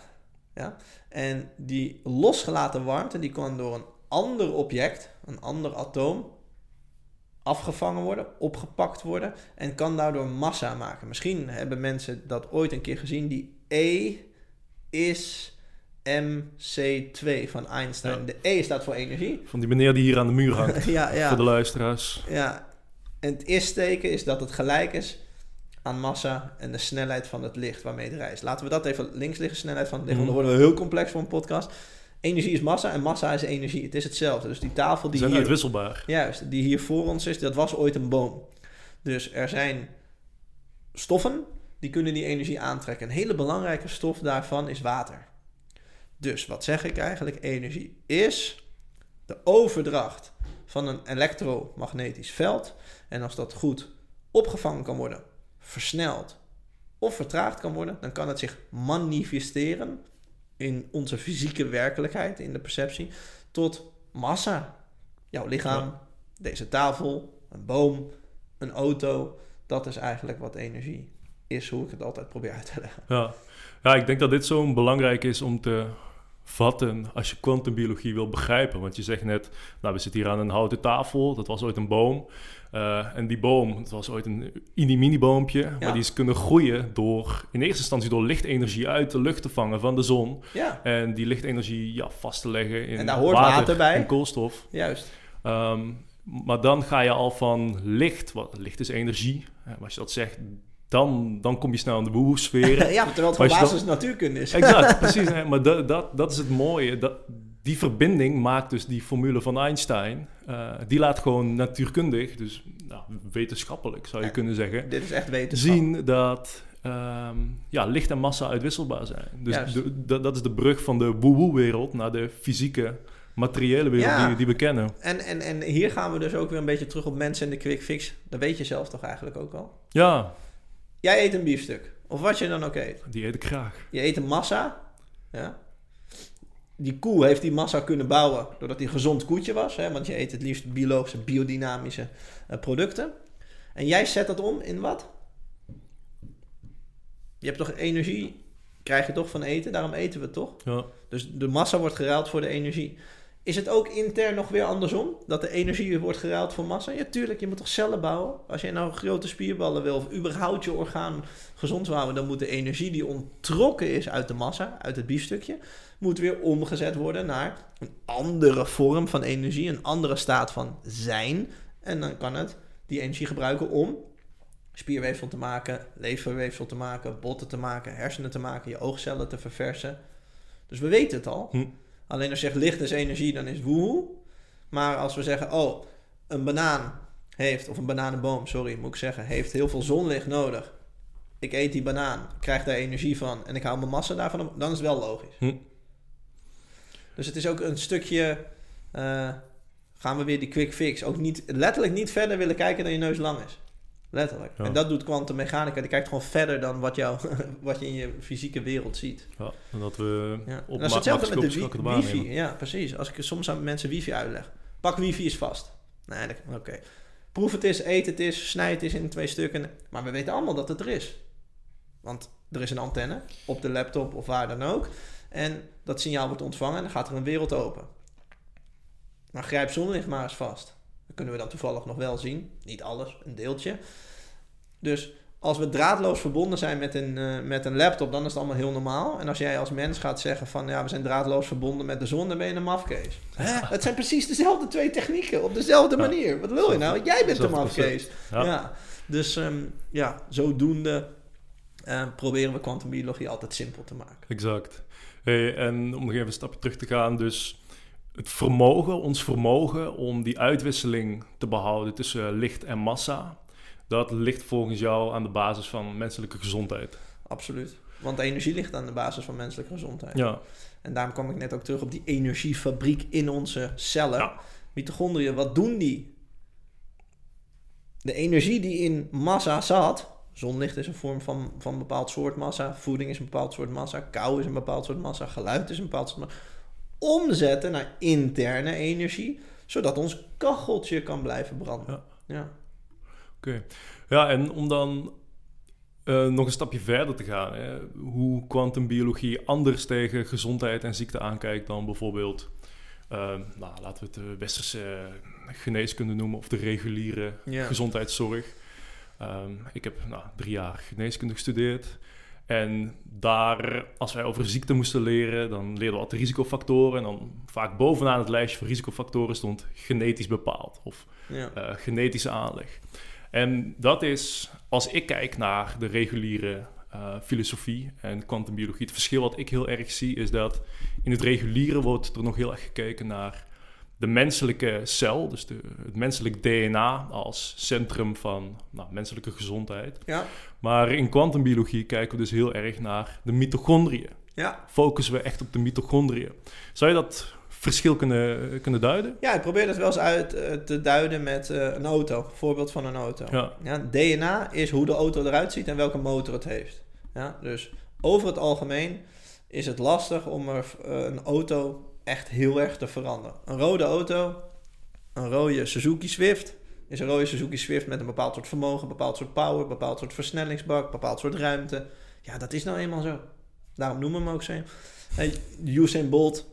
Ja? En die losgelaten warmte die kan door een ander object, een ander atoom, afgevangen worden, opgepakt worden en kan daardoor massa maken. Misschien hebben mensen dat ooit een keer gezien. Die E is MC2 van Einstein. Ja. De E staat voor energie. Van die meneer die hier aan de muur hangt. ja, ja. Voor de luisteraars. Ja, en het is-teken is dat het gelijk is aan massa en de snelheid van het licht waarmee het reist. Laten we dat even links liggen, snelheid van het licht, want dan Mhm. worden we heel complex voor een podcast. Energie is massa en massa is energie. Het is hetzelfde. Dus die tafel Die die zijn hier, uitwisselbaar. juist, die hier voor ons is, dat was ooit een boom. Dus er zijn stoffen die kunnen die energie aantrekken. Een hele belangrijke stof daarvan is water. Dus wat zeg ik eigenlijk? Energie is de overdracht van een elektromagnetisch veld. En als dat goed opgevangen kan worden, versneld of vertraagd kan worden, dan kan het zich manifesteren in onze fysieke werkelijkheid, in de perceptie, tot massa. Jouw lichaam, deze tafel, een boom, een auto. Dat is eigenlijk wat energie is, hoe ik het altijd probeer uit te leggen. Ja. ja, ik denk dat dit zo belangrijk is om te vatten als je kwantumbiologie wil begrijpen. Want je zegt net, nou, we zitten hier aan een houten tafel, dat was ooit een boom. Eh, en die boom, dat was ooit een mini-mini boompje, Ja. maar die is kunnen groeien door, in eerste instantie door lichtenergie uit de lucht te vangen van de zon. Ja, En die lichtenergie ja, vast te leggen in En daar hoort water bij. en koolstof. juist. Ehm, maar dan ga je al van licht, wat licht is energie. maar als je dat zegt, dan, dan kom je snel in de woehoe-sfeer. ja, terwijl het je basis natuurkunde is. exact, precies. hè, maar dat, dat, dat is het mooie. Dat, die verbinding maakt dus die formule van Einstein. eh, die laat gewoon natuurkundig, dus nou, wetenschappelijk zou je Ja. kunnen zeggen, Dit is echt wetenschap. zien dat ehm, ja, licht en massa uitwisselbaar zijn. Dus Juist. de- de- dat is de brug van de woe-woe-wereld naar de fysieke, materiële wereld Ja. die, die we kennen. En, en, en hier gaan we dus ook weer een beetje terug op mensen en de quick fix. Dat weet je zelf toch eigenlijk ook al. Ja, Jij eet een biefstuk. Of wat je dan ook eet. die eet ik graag. Je eet een massa. Ja. Die koe heeft die massa kunnen bouwen doordat hij een gezond koetje was. Hè, want je eet het liefst biologische, biodynamische eh, producten. En jij zet dat om in wat? Je hebt toch energie, krijg je toch van eten, daarom eten we het toch? Ja. Dus de massa wordt geruild voor de energie. Is het ook intern nog weer andersom? Dat de energie wordt geruild voor massa? Ja, tuurlijk. Je moet toch cellen bouwen? Als je nou grote spierballen wil... of überhaupt je orgaan gezond houden... dan moet de energie die ontrokken is uit de massa... uit het biefstukje... moet weer omgezet worden naar een andere vorm van energie... een andere staat van zijn. En dan kan het die energie gebruiken om... spierweefsel te maken, leverweefsel te maken... botten te maken, hersenen te maken... je oogcellen te verversen. Dus we weten het al... Hm. Alleen als je zegt licht is energie, dan is woehoe. Maar als we zeggen, oh, een banaan heeft, of een bananenboom, sorry, moet ik zeggen, heeft heel veel zonlicht nodig. Ik eet die banaan, krijg daar energie van en ik hou mijn massa daarvan op, dan is het wel logisch. Hm. Dus het is ook een stukje, eh, gaan we weer die quick fix, ook niet, letterlijk niet verder willen kijken dan je neus lang is. Letterlijk. Ja. En dat doet kwantummechanica, die kijkt gewoon verder dan wat, jou, wat je in je fysieke wereld ziet. Ja, en dat we Ja. op dat is hetzelfde met de wi- wifi. Ja, precies. Als ik soms aan mensen wifi uitleg. Pak wifi is vast. Nee, dat- oké. Proef het is, eet het is, snij het is in twee stukken. Maar we weten allemaal dat het er is. Want er is een antenne op de laptop of waar dan ook. En dat signaal wordt ontvangen en dan gaat er een wereld open. Maar grijp zonlicht maar eens vast. Dat kunnen we dan toevallig nog wel zien. Niet alles, een deeltje. Dus als we draadloos verbonden zijn met een, eh, met een laptop, dan is het allemaal heel normaal. En als jij als mens gaat zeggen van ja, we zijn draadloos verbonden met de zon, dan ben je een mafkees. Het zijn precies dezelfde twee technieken, op dezelfde Ja. manier. Wat wil je nou? Jij bent de Hetzelfde mafkees. Ja. Ja. Dus ehm, ja, zodoende eh, proberen we kwantumbiologie altijd simpel te maken. Exact. Hey, en om nog even een stapje terug te gaan, dus het vermogen, ons vermogen om die uitwisseling te behouden tussen licht en massa, dat ligt volgens jou aan de basis van menselijke gezondheid. Absoluut. Want energie ligt aan de basis van menselijke gezondheid. Ja, En daarom kwam ik net ook terug op die energiefabriek in onze cellen. Ja. Mitochondriën, wat doen die? De energie die in massa zat, Zonlicht is een vorm van, van een bepaald soort massa. Voeding is een bepaald soort massa. Kou is een bepaald soort massa. Geluid is een bepaald soort massa. Omzetten naar interne energie, zodat ons kacheltje kan blijven branden. Ja. ja. Oké. Ja, en om dan uh, nog een stapje verder te gaan. Hè? Hoe kwantumbiologie anders tegen gezondheid en ziekte aankijkt dan bijvoorbeeld, uh, nou, laten we het de westerse geneeskunde noemen of de reguliere gezondheidszorg. Um, ik heb nou, drie jaar geneeskunde gestudeerd. En daar, als wij over ziekte moesten leren, dan leerden we altijd risicofactoren. En dan vaak bovenaan het lijstje van risicofactoren stond genetisch bepaald of ja. uh, genetische aanleg. En dat is, als ik kijk naar de reguliere uh, filosofie en kwantumbiologie, het verschil wat ik heel erg zie is dat in het reguliere wordt er nog heel erg gekeken naar de menselijke cel, dus de, het menselijk DNA als centrum van nou, menselijke gezondheid. Ja. Maar in kwantumbiologie kijken we dus heel erg naar de mitochondriën. Ja. Focussen we echt op de mitochondriën. Zou je dat verschil kunnen, kunnen duiden? Ja, ik probeer dat wel eens uit eh, te duiden met uh, een auto. Voorbeeld van een auto. Ja. ja. DNA is hoe de auto eruit ziet en welke motor het heeft. Ja, dus over het algemeen is het lastig om er, uh, een auto echt heel erg te veranderen. Een rode auto, een rode Suzuki Swift, is een rode Suzuki Swift met een bepaald soort vermogen, bepaald soort power, een bepaald soort versnellingsbak, bepaald soort ruimte. Ja, dat is nou eenmaal zo. Daarom noemen we hem ook zo. Usain Bolt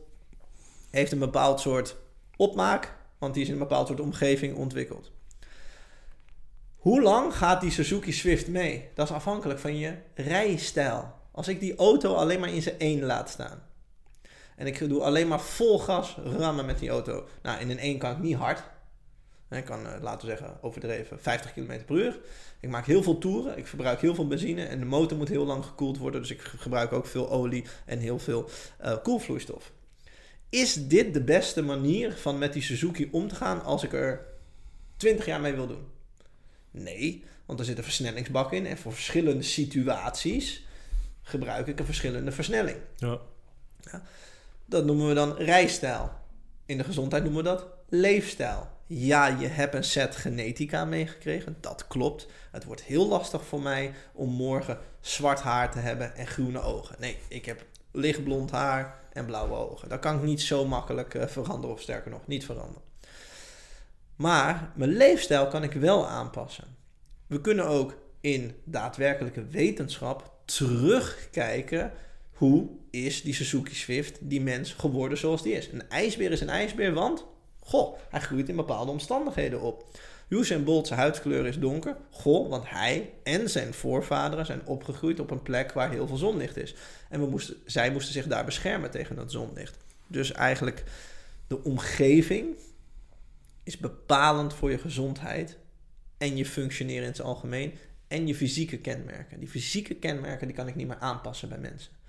heeft een bepaald soort opmaak, want die is in een bepaald soort omgeving ontwikkeld. Hoe lang gaat die Suzuki Swift mee? Dat is afhankelijk van je rijstijl. Als ik die auto alleen maar in zijn één laat staan. En ik doe alleen maar vol gas rammen met die auto. Nou, in een één kan ik niet hard. Ik kan, eh, laten we zeggen, overdreven 50 km per uur. Ik maak heel veel toeren. Ik verbruik heel veel benzine. En de motor moet heel lang gekoeld worden. Dus ik gebruik ook veel olie en heel veel uh, koelvloeistof. Is dit de beste manier van met die Suzuki om te gaan als ik er 20 jaar mee wil doen? Nee, want er zit een versnellingsbak in en voor verschillende situaties gebruik ik een verschillende versnelling. Ja. ja. Dat noemen we dan rijstijl. In de gezondheid noemen we dat leefstijl. Ja, je hebt een set genetica meegekregen, dat klopt. Het wordt heel lastig voor mij om morgen zwart haar te hebben en groene ogen. Nee, ik heb lichtblond haar, en blauwe ogen. Dat kan ik niet zo makkelijk uh, veranderen, of sterker nog, niet veranderen. Maar mijn leefstijl kan ik wel aanpassen. We kunnen ook in daadwerkelijke wetenschap terugkijken hoe is die Suzuki Swift, die mens, geworden zoals die is. Een ijsbeer is een ijsbeer, want goh, hij groeit in bepaalde omstandigheden op. Usain Bolt zijn huidskleur is donker. Goh, want hij en zijn voorvaderen zijn opgegroeid op een plek waar heel veel zonlicht is. En we moesten, zij moesten zich daar beschermen tegen dat zonlicht. Dus eigenlijk de omgeving is bepalend voor je gezondheid en je functioneren in het algemeen en je fysieke kenmerken. Die fysieke kenmerken die kan ik niet meer aanpassen bij mensen.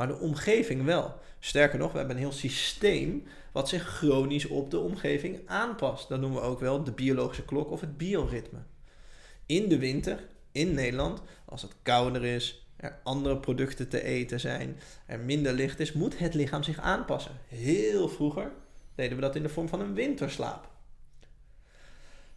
Maar de omgeving wel. Sterker nog, we hebben een heel systeem wat zich chronisch op de omgeving aanpast. Dat noemen we ook wel de biologische klok of het bioritme. In de winter, in Nederland, als het kouder is, er andere producten te eten zijn, er minder licht is, moet het lichaam zich aanpassen. Heel vroeger deden we dat in de vorm van een winterslaap.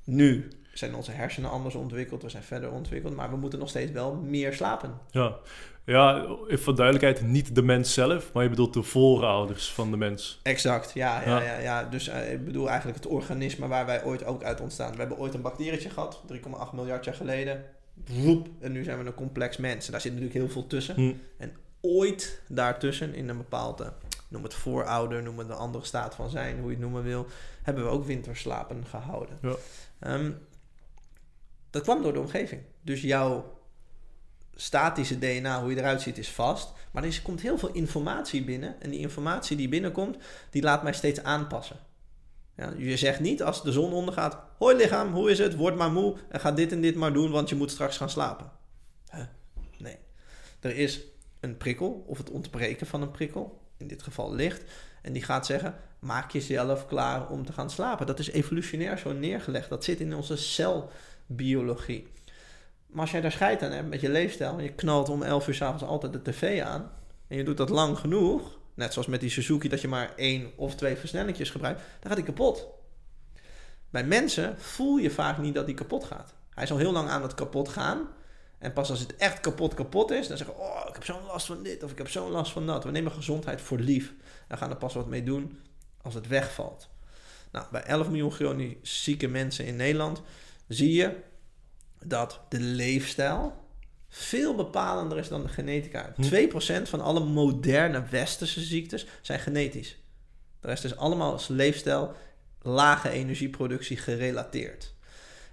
Nu zijn onze hersenen anders ontwikkeld, we zijn verder ontwikkeld, maar we moeten nog steeds wel meer slapen. Ja, ja voor duidelijkheid, niet de mens zelf, maar je bedoelt de voorouders van de mens. Exact, ja. ja, ja. ja, Dus uh, ik bedoel eigenlijk het organisme waar wij ooit ook uit ontstaan. We hebben ooit een bacterietje gehad, 3,8 miljard jaar geleden. Woep, en nu zijn we een complex mens. daar zit natuurlijk heel veel tussen. Hm. En ooit daartussen, in een bepaalde, noem het voorouder, noem het een andere staat van zijn, hoe je het noemen wil, hebben we ook winterslapen gehouden. Ja. Ehm, dat kwam door de omgeving. Dus jouw statische DNA, hoe je eruit ziet, is vast. Maar er komt heel veel informatie binnen. En die informatie die binnenkomt, die laat mij steeds aanpassen. Ja, je zegt niet als de zon ondergaat: Hoi lichaam, hoe is het? Word maar moe en ga dit en dit maar doen, want je moet straks gaan slapen. Nee. Er is een prikkel of het ontbreken van een prikkel, in dit geval licht. En die gaat zeggen: Maak jezelf klaar om te gaan slapen. Dat is evolutionair zo neergelegd. Dat zit in onze celbiologie. Maar als jij daar scheid aan hebt met je leefstijl, en je knalt om 11 uur s'avonds altijd de tv aan, en je doet dat lang genoeg, net zoals met die Suzuki dat je maar één of twee versnellingjes gebruikt, dan gaat die kapot. Bij mensen voel je vaak niet dat die kapot gaat. Hij is al heel lang aan het kapot gaan. En pas als het echt kapot kapot is, dan zeggen we, oh, ik heb zo'n last van dit of ik heb zo'n last van dat. We nemen gezondheid voor lief. En gaan er pas wat mee doen als het wegvalt. Nou, bij 11 miljoen chronisch zieke mensen in Nederland zie je dat de leefstijl veel bepalender is dan de genetica. 2% van alle moderne westerse ziektes zijn genetisch. De rest is allemaal als leefstijl, lage energieproductie gerelateerd.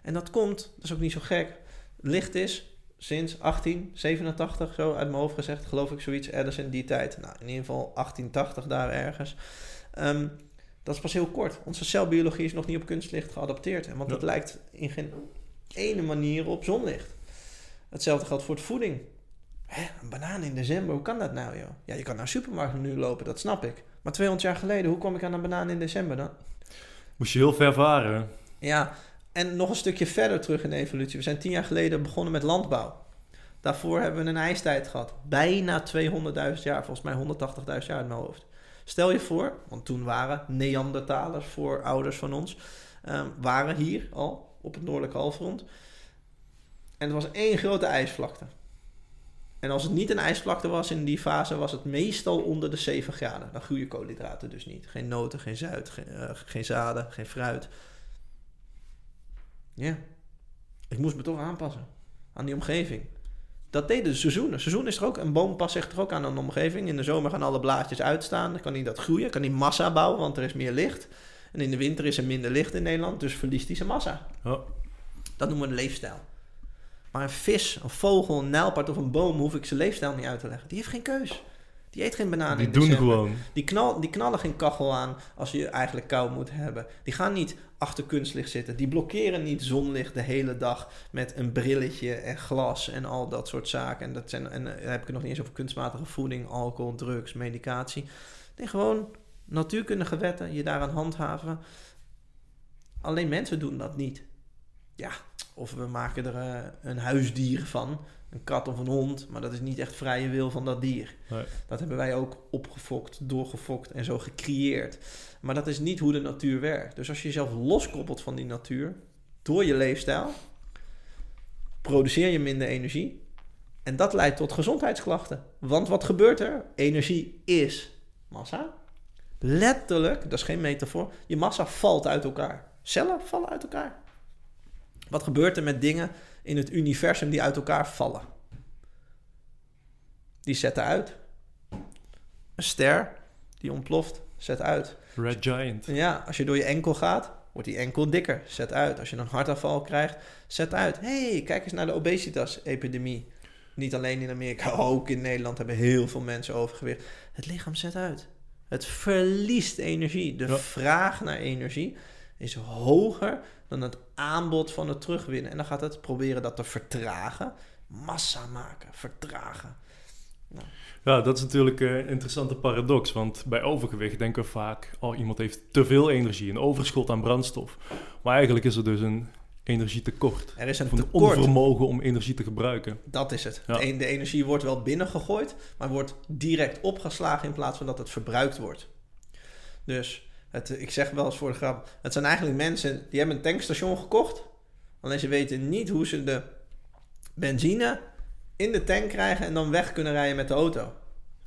En dat komt, dat is ook niet zo gek, licht is sinds 1887, zo uit mijn hoofd gezegd, geloof ik zoiets, ergens in die tijd. Nou, in ieder geval 1880 daar ergens. Ehm, dat is pas heel kort. Onze celbiologie is nog niet op kunstlicht geadapteerd. Want dat lijkt in geen ene manier op zonlicht. Hetzelfde geldt voor de voeding. Hè, een banaan in december, hoe kan dat nou, joh? Ja, je kan naar de supermarkt nu lopen, dat snap ik. Maar 200 jaar geleden, hoe kom ik aan een banaan in december dan? Moest je heel ver varen. Ja, en nog een stukje verder terug in de evolutie. We zijn tien jaar geleden begonnen met landbouw. Daarvoor hebben we een ijstijd gehad. Bijna 200.000 jaar, volgens mij 180.000 jaar in mijn hoofd. Stel je voor, want toen waren Neandertalers, voor ouders van ons, um, waren hier al op het noordelijke halfrond. En er was één grote ijsvlakte. En als het niet een ijsvlakte was in die fase, was het meestal onder de 7 graden. Dan groeien koolhydraten dus niet. Geen noten, geen zuid, geen, uh, geen zaden, geen fruit. Ja, ik moest me toch aanpassen aan die omgeving. Dat deden de seizoenen. Seizoen is er ook. Een boom past zich er ook aan een omgeving. In de zomer gaan alle blaadjes uitstaan. Dan kan hij dat groeien. Kan hij massa bouwen, want er is meer licht. En in de winter is er minder licht in Nederland. Dus verliest hij zijn massa. Oh. Dat noemen we een leefstijl. Maar een vis, een vogel, een nijlpaard of een boom hoef ik zijn leefstijl niet uit te leggen. Die heeft geen keus. Die eet geen bananen. Die doen gewoon. Die, knal, die knallen geen kachel aan als je eigenlijk kou moet hebben. Die gaan niet achter kunstlicht zitten. Die blokkeren niet zonlicht de hele dag met een brilletje en glas en al dat soort zaken. En, dat zijn, en dan heb ik het nog niet eens over kunstmatige voeding, alcohol, drugs, medicatie. Nee, gewoon natuurkundige wetten, je daaraan handhaven. Alleen mensen doen dat niet. Ja, of we maken er uh, een huisdier van, een kat of een hond, maar dat is niet echt vrije wil van dat dier. Nee. Dat hebben wij ook opgefokt, doorgefokt en zo gecreëerd. Maar dat is niet hoe de natuur werkt. Dus als je jezelf loskoppelt van die natuur, door je leefstijl, produceer je minder energie. En dat leidt tot gezondheidsklachten. Want wat gebeurt er? Energie is massa. Letterlijk, dat is geen metafoor, je massa valt uit elkaar. Cellen vallen uit elkaar. Wat gebeurt er met dingen in het universum die uit elkaar vallen? Die zetten uit. Een ster die ontploft, zet uit. Red Giant. Ja, als je door je enkel gaat, wordt die enkel dikker. Zet uit. Als je een hartaanval krijgt, zet uit. hey, kijk eens naar de obesitas-epidemie. Niet alleen in Amerika, ook in Nederland hebben heel veel mensen overgewicht. Het lichaam zet uit. Het verliest energie. De Ja. vraag naar energie is hoger dan het aanbod van het terugwinnen. En dan gaat het proberen dat te vertragen. Massa maken, vertragen. Ja, dat is natuurlijk eh, een interessante paradox. Want bij overgewicht denken we vaak... oh, iemand heeft te veel energie, een overschot aan brandstof. Maar eigenlijk is er dus een energietekort. Er is een tekort. onvermogen om energie te gebruiken. Dat is het. Ja. De, energie wordt wel binnengegooid, maar wordt direct opgeslagen in plaats van dat het verbruikt wordt. Dus het, ik zeg wel eens voor de grap: het zijn eigenlijk mensen die hebben een tankstation gekocht, alleen ze weten niet hoe ze de benzine in de tank krijgen en dan weg kunnen rijden met de auto.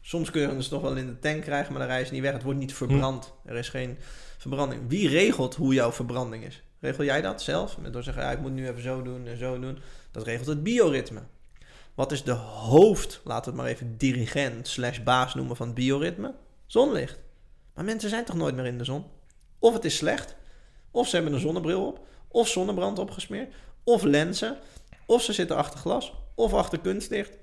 Soms kunnen ze het nog wel in de tank krijgen, maar dan rijden ze niet weg. Het wordt niet verbrand. Er is geen verbranding. Wie regelt hoe jouw verbranding is? Regel jij dat zelf? Door te zeggen, ja, ik moet nu even zo doen en zo doen. Dat regelt het bioritme. Wat is de hoofd, laten we het maar even dirigent slash baas noemen van het bioritme? Zonlicht. Maar mensen zijn toch nooit meer in de zon? Of het is slecht, of ze hebben een zonnebril op, of zonnebrand opgesmeerd, of lenzen, of ze zitten achter glas, of achter kunstlicht.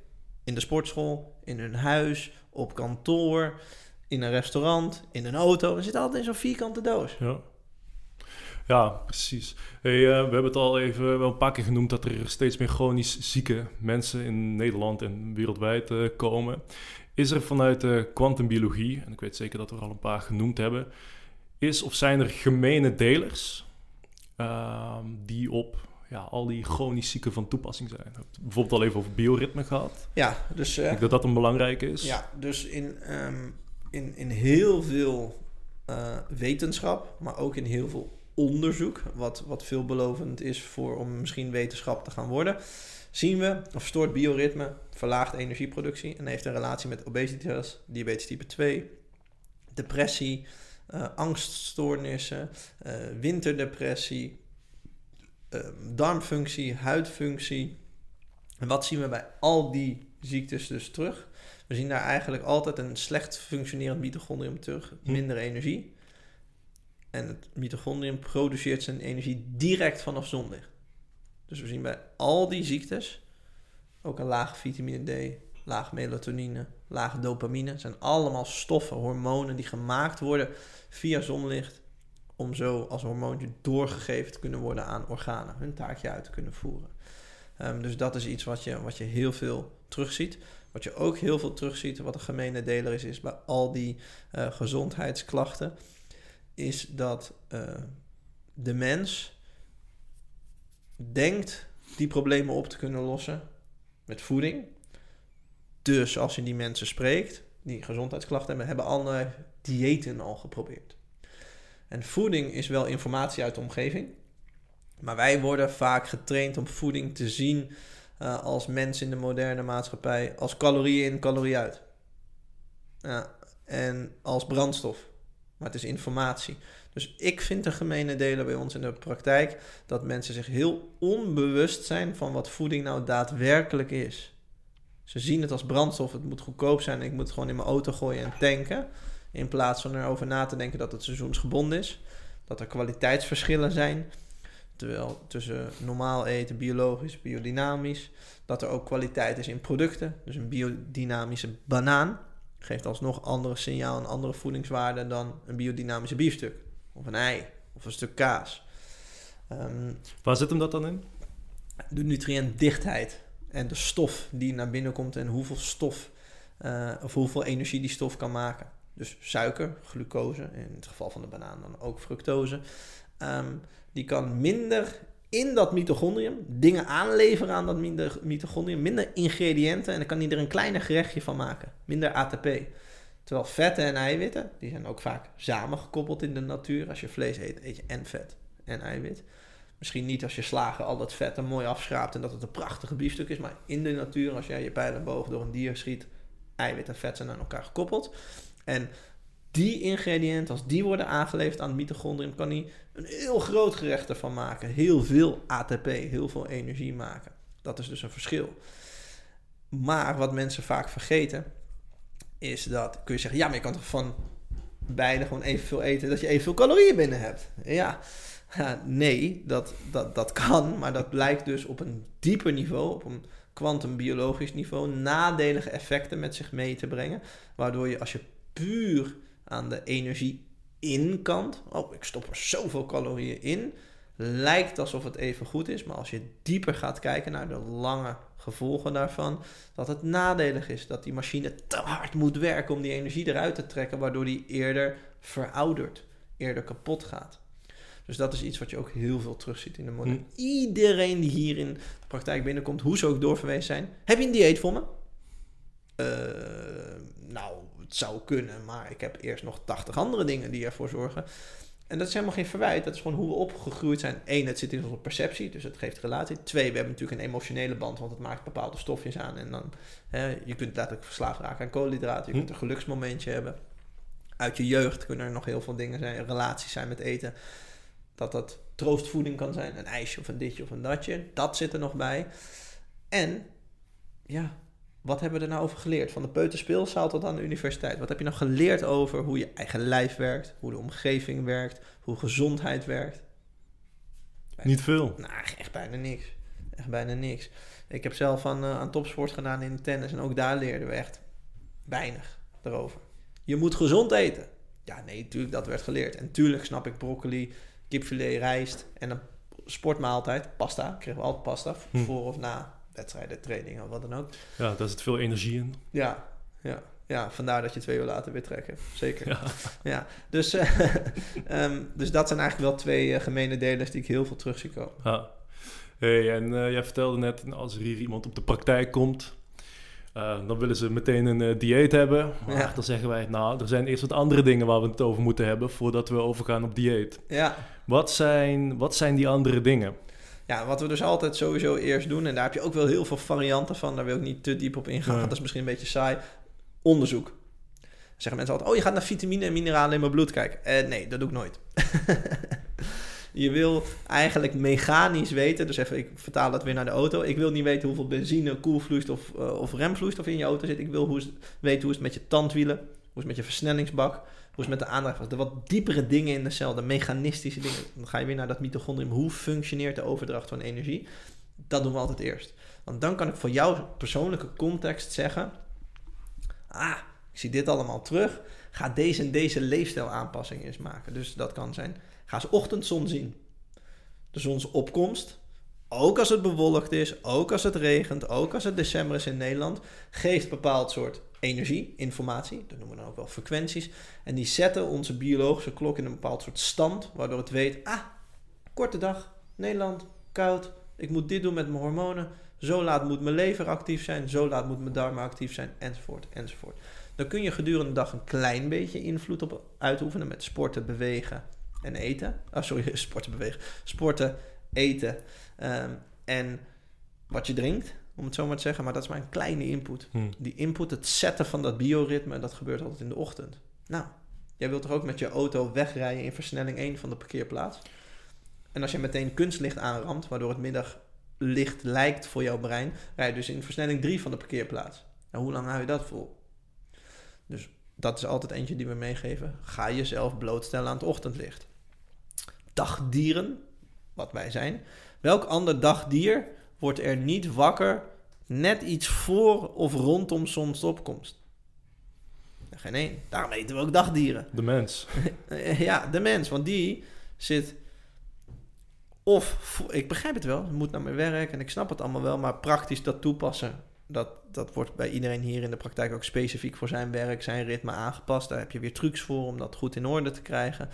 In de sportschool, in hun huis, op kantoor, in een restaurant, in een auto. We zitten altijd in zo'n vierkante doos. Ja, ja precies. Hey, eh, we hebben het al even wel een paar keer genoemd... dat er steeds meer chronisch zieke mensen in Nederland en wereldwijd eh, komen. Is er vanuit de kwantumbiologie... en ik weet zeker dat we er al een paar genoemd hebben... is of zijn er gemene delers... ehm, die op ja, al die chronisch zieken van toepassing zijn? We hebben het bijvoorbeeld al even over bioritme gehad. Ja, dus... Ik eh, denk dat dat een belangrijke is. Ja, dus in, ehm, in, in heel veel eh, wetenschap, maar ook in heel veel onderzoek, wat, wat veelbelovend is voor om misschien wetenschap te gaan worden, zien we een verstoord bioritme, verlaagde energieproductie en heeft een relatie met obesitas, diabetes type 2, depressie, uh, angststoornissen, uh, winterdepressie, uh, darmfunctie, huidfunctie. En wat zien we bij al die ziektes dus terug? We zien daar eigenlijk altijd een slecht functionerend mitochondrium terug, hm. minder energie. En het mitochondrium produceert zijn energie direct vanaf zonlicht. Dus we zien bij al die ziektes ook een lage vitamine D, laag melatonine, lage dopamine. Zijn allemaal stoffen, hormonen die gemaakt worden via zonlicht om zo als hormoontje doorgegeven te kunnen worden aan organen, hun taakje uit te kunnen voeren. Um, dus dat is iets wat je, wat je heel veel terugziet. Wat je ook heel veel terugziet, wat een gemene deler is, is bij al die uh, gezondheidsklachten, is dat uh, de mens denkt die problemen op te kunnen lossen met voeding. Dus als je die mensen spreekt, die gezondheidsklachten hebben, hebben andere diëten al geprobeerd. En voeding is wel informatie uit de omgeving. Maar wij worden vaak getraind om voeding te zien uh, als mens in de moderne maatschappij als calorie in, calorie uit. Ja, en als brandstof. Maar het is informatie. Dus ik vind de gemene delen bij ons in de praktijk dat mensen zich heel onbewust zijn van wat voeding nou daadwerkelijk is. Ze zien het als brandstof, het moet goedkoop zijn, ik moet het gewoon in mijn auto gooien en tanken. In plaats van erover na te denken dat het seizoensgebonden is. Dat er kwaliteitsverschillen zijn. Terwijl tussen normaal eten, biologisch, biodynamisch. Dat er ook kwaliteit is in producten. Dus een biodynamische banaan geeft alsnog andere signaal en andere voedingswaarden dan een biodynamische biefstuk. Of een ei. Of een stuk kaas. Um, Waar zit hem dat dan in? De nutriëntdichtheid. En de stof die naar binnen komt en hoeveel stof uh, of hoeveel energie die stof kan maken. Dus suiker, glucose, in het geval van de banaan dan ook fructose. Um, die kan minder in dat mitochondrium dingen aanleveren aan dat mitochondrium, minder ingrediënten en dan kan hij er een kleiner gerechtje van maken, minder ATP. Terwijl vetten en eiwitten, die zijn ook vaak samengekoppeld in de natuur. Als je vlees eet, eet je en vet en eiwit. Misschien niet als je slagen al dat vet er mooi afschraapt en dat het een prachtige biefstuk is, maar in de natuur, als jij je pijlenboog door een dier schiet, eiwit en vet zijn aan elkaar gekoppeld. En die ingrediënten, als die worden aangeleverd aan het mitochondrium, kan hij een heel groot gerecht ervan maken. Heel veel ATP, heel veel energie maken. Dat is dus een verschil. Maar wat mensen vaak vergeten, is dat, kun je zeggen, ja, maar je kan toch van beide gewoon evenveel eten, dat je evenveel calorieën binnen hebt. Ja, nee, dat, dat, dat kan, maar dat blijkt dus op een dieper niveau, op een kwantumbiologisch niveau, nadelige effecten met zich mee te brengen. Waardoor je als je puur aan de energie inkant, oh, ik stop er zoveel calorieën in, lijkt alsof het even goed is. Maar als je dieper gaat kijken naar de lange gevolgen daarvan, dat het nadelig is. Dat die machine te hard moet werken om die energie eruit te trekken, waardoor die eerder veroudert, eerder kapot gaat. Dus dat is iets wat je ook heel veel terugziet in de moderne. Hm. Iedereen die hier in de praktijk binnenkomt, hoe ze ook doorverwezen zijn. Heb je een dieet voor me? Uh, nou, het zou kunnen, maar ik heb eerst nog 80 andere dingen die ervoor zorgen. En dat is helemaal geen verwijt. Dat is gewoon hoe we opgegroeid zijn. Eén, het zit in onze perceptie, dus het geeft relatie. Twee, we hebben natuurlijk een emotionele band, want het maakt bepaalde stofjes aan. En dan, hè, je kunt letterlijk verslaafd raken aan koolhydraten. Je hm. kunt een geluksmomentje hebben. Uit je jeugd kunnen er nog heel veel dingen zijn, relaties zijn met eten. Dat dat troostvoeding kan zijn, een ijsje of een ditje of een datje. Dat zit er nog bij. En, ja, wat hebben we er nou over geleerd? Van de peuterspeelzaal tot aan de universiteit. Wat heb je nou geleerd over hoe je eigen lijf werkt, hoe de omgeving werkt, hoe gezondheid werkt? Niet veel. Nou, echt bijna niks. Echt bijna niks. Ik heb zelf aan, uh, aan topsport gedaan in tennis en ook daar leerden we echt weinig erover. Je moet gezond eten. Ja, nee, natuurlijk, dat werd geleerd. En tuurlijk snap ik broccoli, kipfilet, rijst en een sportmaaltijd, pasta. Kregen we altijd pasta, hm. voor of na wedstrijden, trainingen of wat dan ook. Ja, daar zit veel energie in. Ja, ja. Ja, vandaar dat je twee uur later weer trekken. Zeker. Ja. ja. Dus, uh, um, dus dat zijn eigenlijk wel twee uh, gemene delers die ik heel veel terug zie komen. Ja. Hey, en uh, jij vertelde net, als er hier iemand op de praktijk komt, dan willen ze meteen een dieet hebben. Maar ja. dan zeggen wij, nou, er zijn eerst wat andere dingen waar we het over moeten hebben voordat we overgaan op dieet. Ja. Wat zijn, wat zijn die andere dingen? Ja, wat we dus altijd sowieso eerst doen, en daar heb je ook wel heel veel varianten van, daar wil ik niet te diep op ingaan, want dat is misschien een beetje saai. Onderzoek. Zeggen mensen altijd, oh je gaat naar vitamine en mineralen in mijn bloed kijken. Eh, nee, dat doe ik nooit. je wil eigenlijk mechanisch weten, dus even, ik vertaal dat weer naar de auto. Ik wil niet weten hoeveel benzine, koelvloeistof eh, of remvloeistof in je auto zit. Ik wil hoe, weten hoe is het met je tandwielen, hoe is het met je versnellingsbak, het met de aandrijfgas. De wat diepere dingen in de cel, de mechanistische dingen. Dan ga je weer naar dat mitochondrium. Hoe functioneert de overdracht van energie? Dat doen we altijd eerst. Want dan kan ik voor jouw persoonlijke context zeggen... Ah, ik zie dit allemaal terug. Ga deze en deze leefstijlaanpassingen eens maken. Dus dat kan zijn, ga eens ochtendzon zien. De zonsopkomst, ook als het bewolkt is, ook als het regent, ook als het december is in Nederland, geeft bepaald soort energie, informatie, dat noemen we dan ook wel frequenties. En die zetten onze biologische klok in een bepaald soort stand, waardoor het weet, ah, korte dag, Nederland, koud, ik moet dit doen met mijn hormonen, zo laat moet mijn lever actief zijn, zo laat moet mijn darmen actief zijn, enzovoort, enzovoort. Dan kun je gedurende de dag een klein beetje invloed op uitoefenen met sporten, bewegen en eten. Ah, sorry, sporten, bewegen. Sporten, eten ehm, en wat je drinkt, om het zo maar te zeggen. Maar dat is maar een kleine input. Hm. Die input, het zetten van dat bioritme, dat gebeurt altijd in de ochtend. Nou, jij wilt toch ook met je auto wegrijden in versnelling 1 van de parkeerplaats? En als je meteen kunstlicht aanramt, waardoor het middaglicht lijkt voor jouw brein, rij je dus in versnelling 3 van de parkeerplaats. Nou, hoe lang hou je dat vol? Dus dat is altijd eentje die we meegeven. Ga jezelf blootstellen aan het ochtendlicht. Dagdieren, wat wij zijn. Welk ander dagdier wordt er niet wakker net iets voor of rondom zonsopkomst? Geen één. Daarom eten we ook dagdieren. De mens. Ja, de mens, want die zit of, ik begrijp het wel, moet naar mijn werk en ik snap het allemaal wel, maar praktisch dat toepassen, dat, dat wordt bij iedereen hier in de praktijk ook specifiek voor zijn werk, zijn ritme aangepast. Daar heb je weer trucs voor om dat goed in orde te krijgen.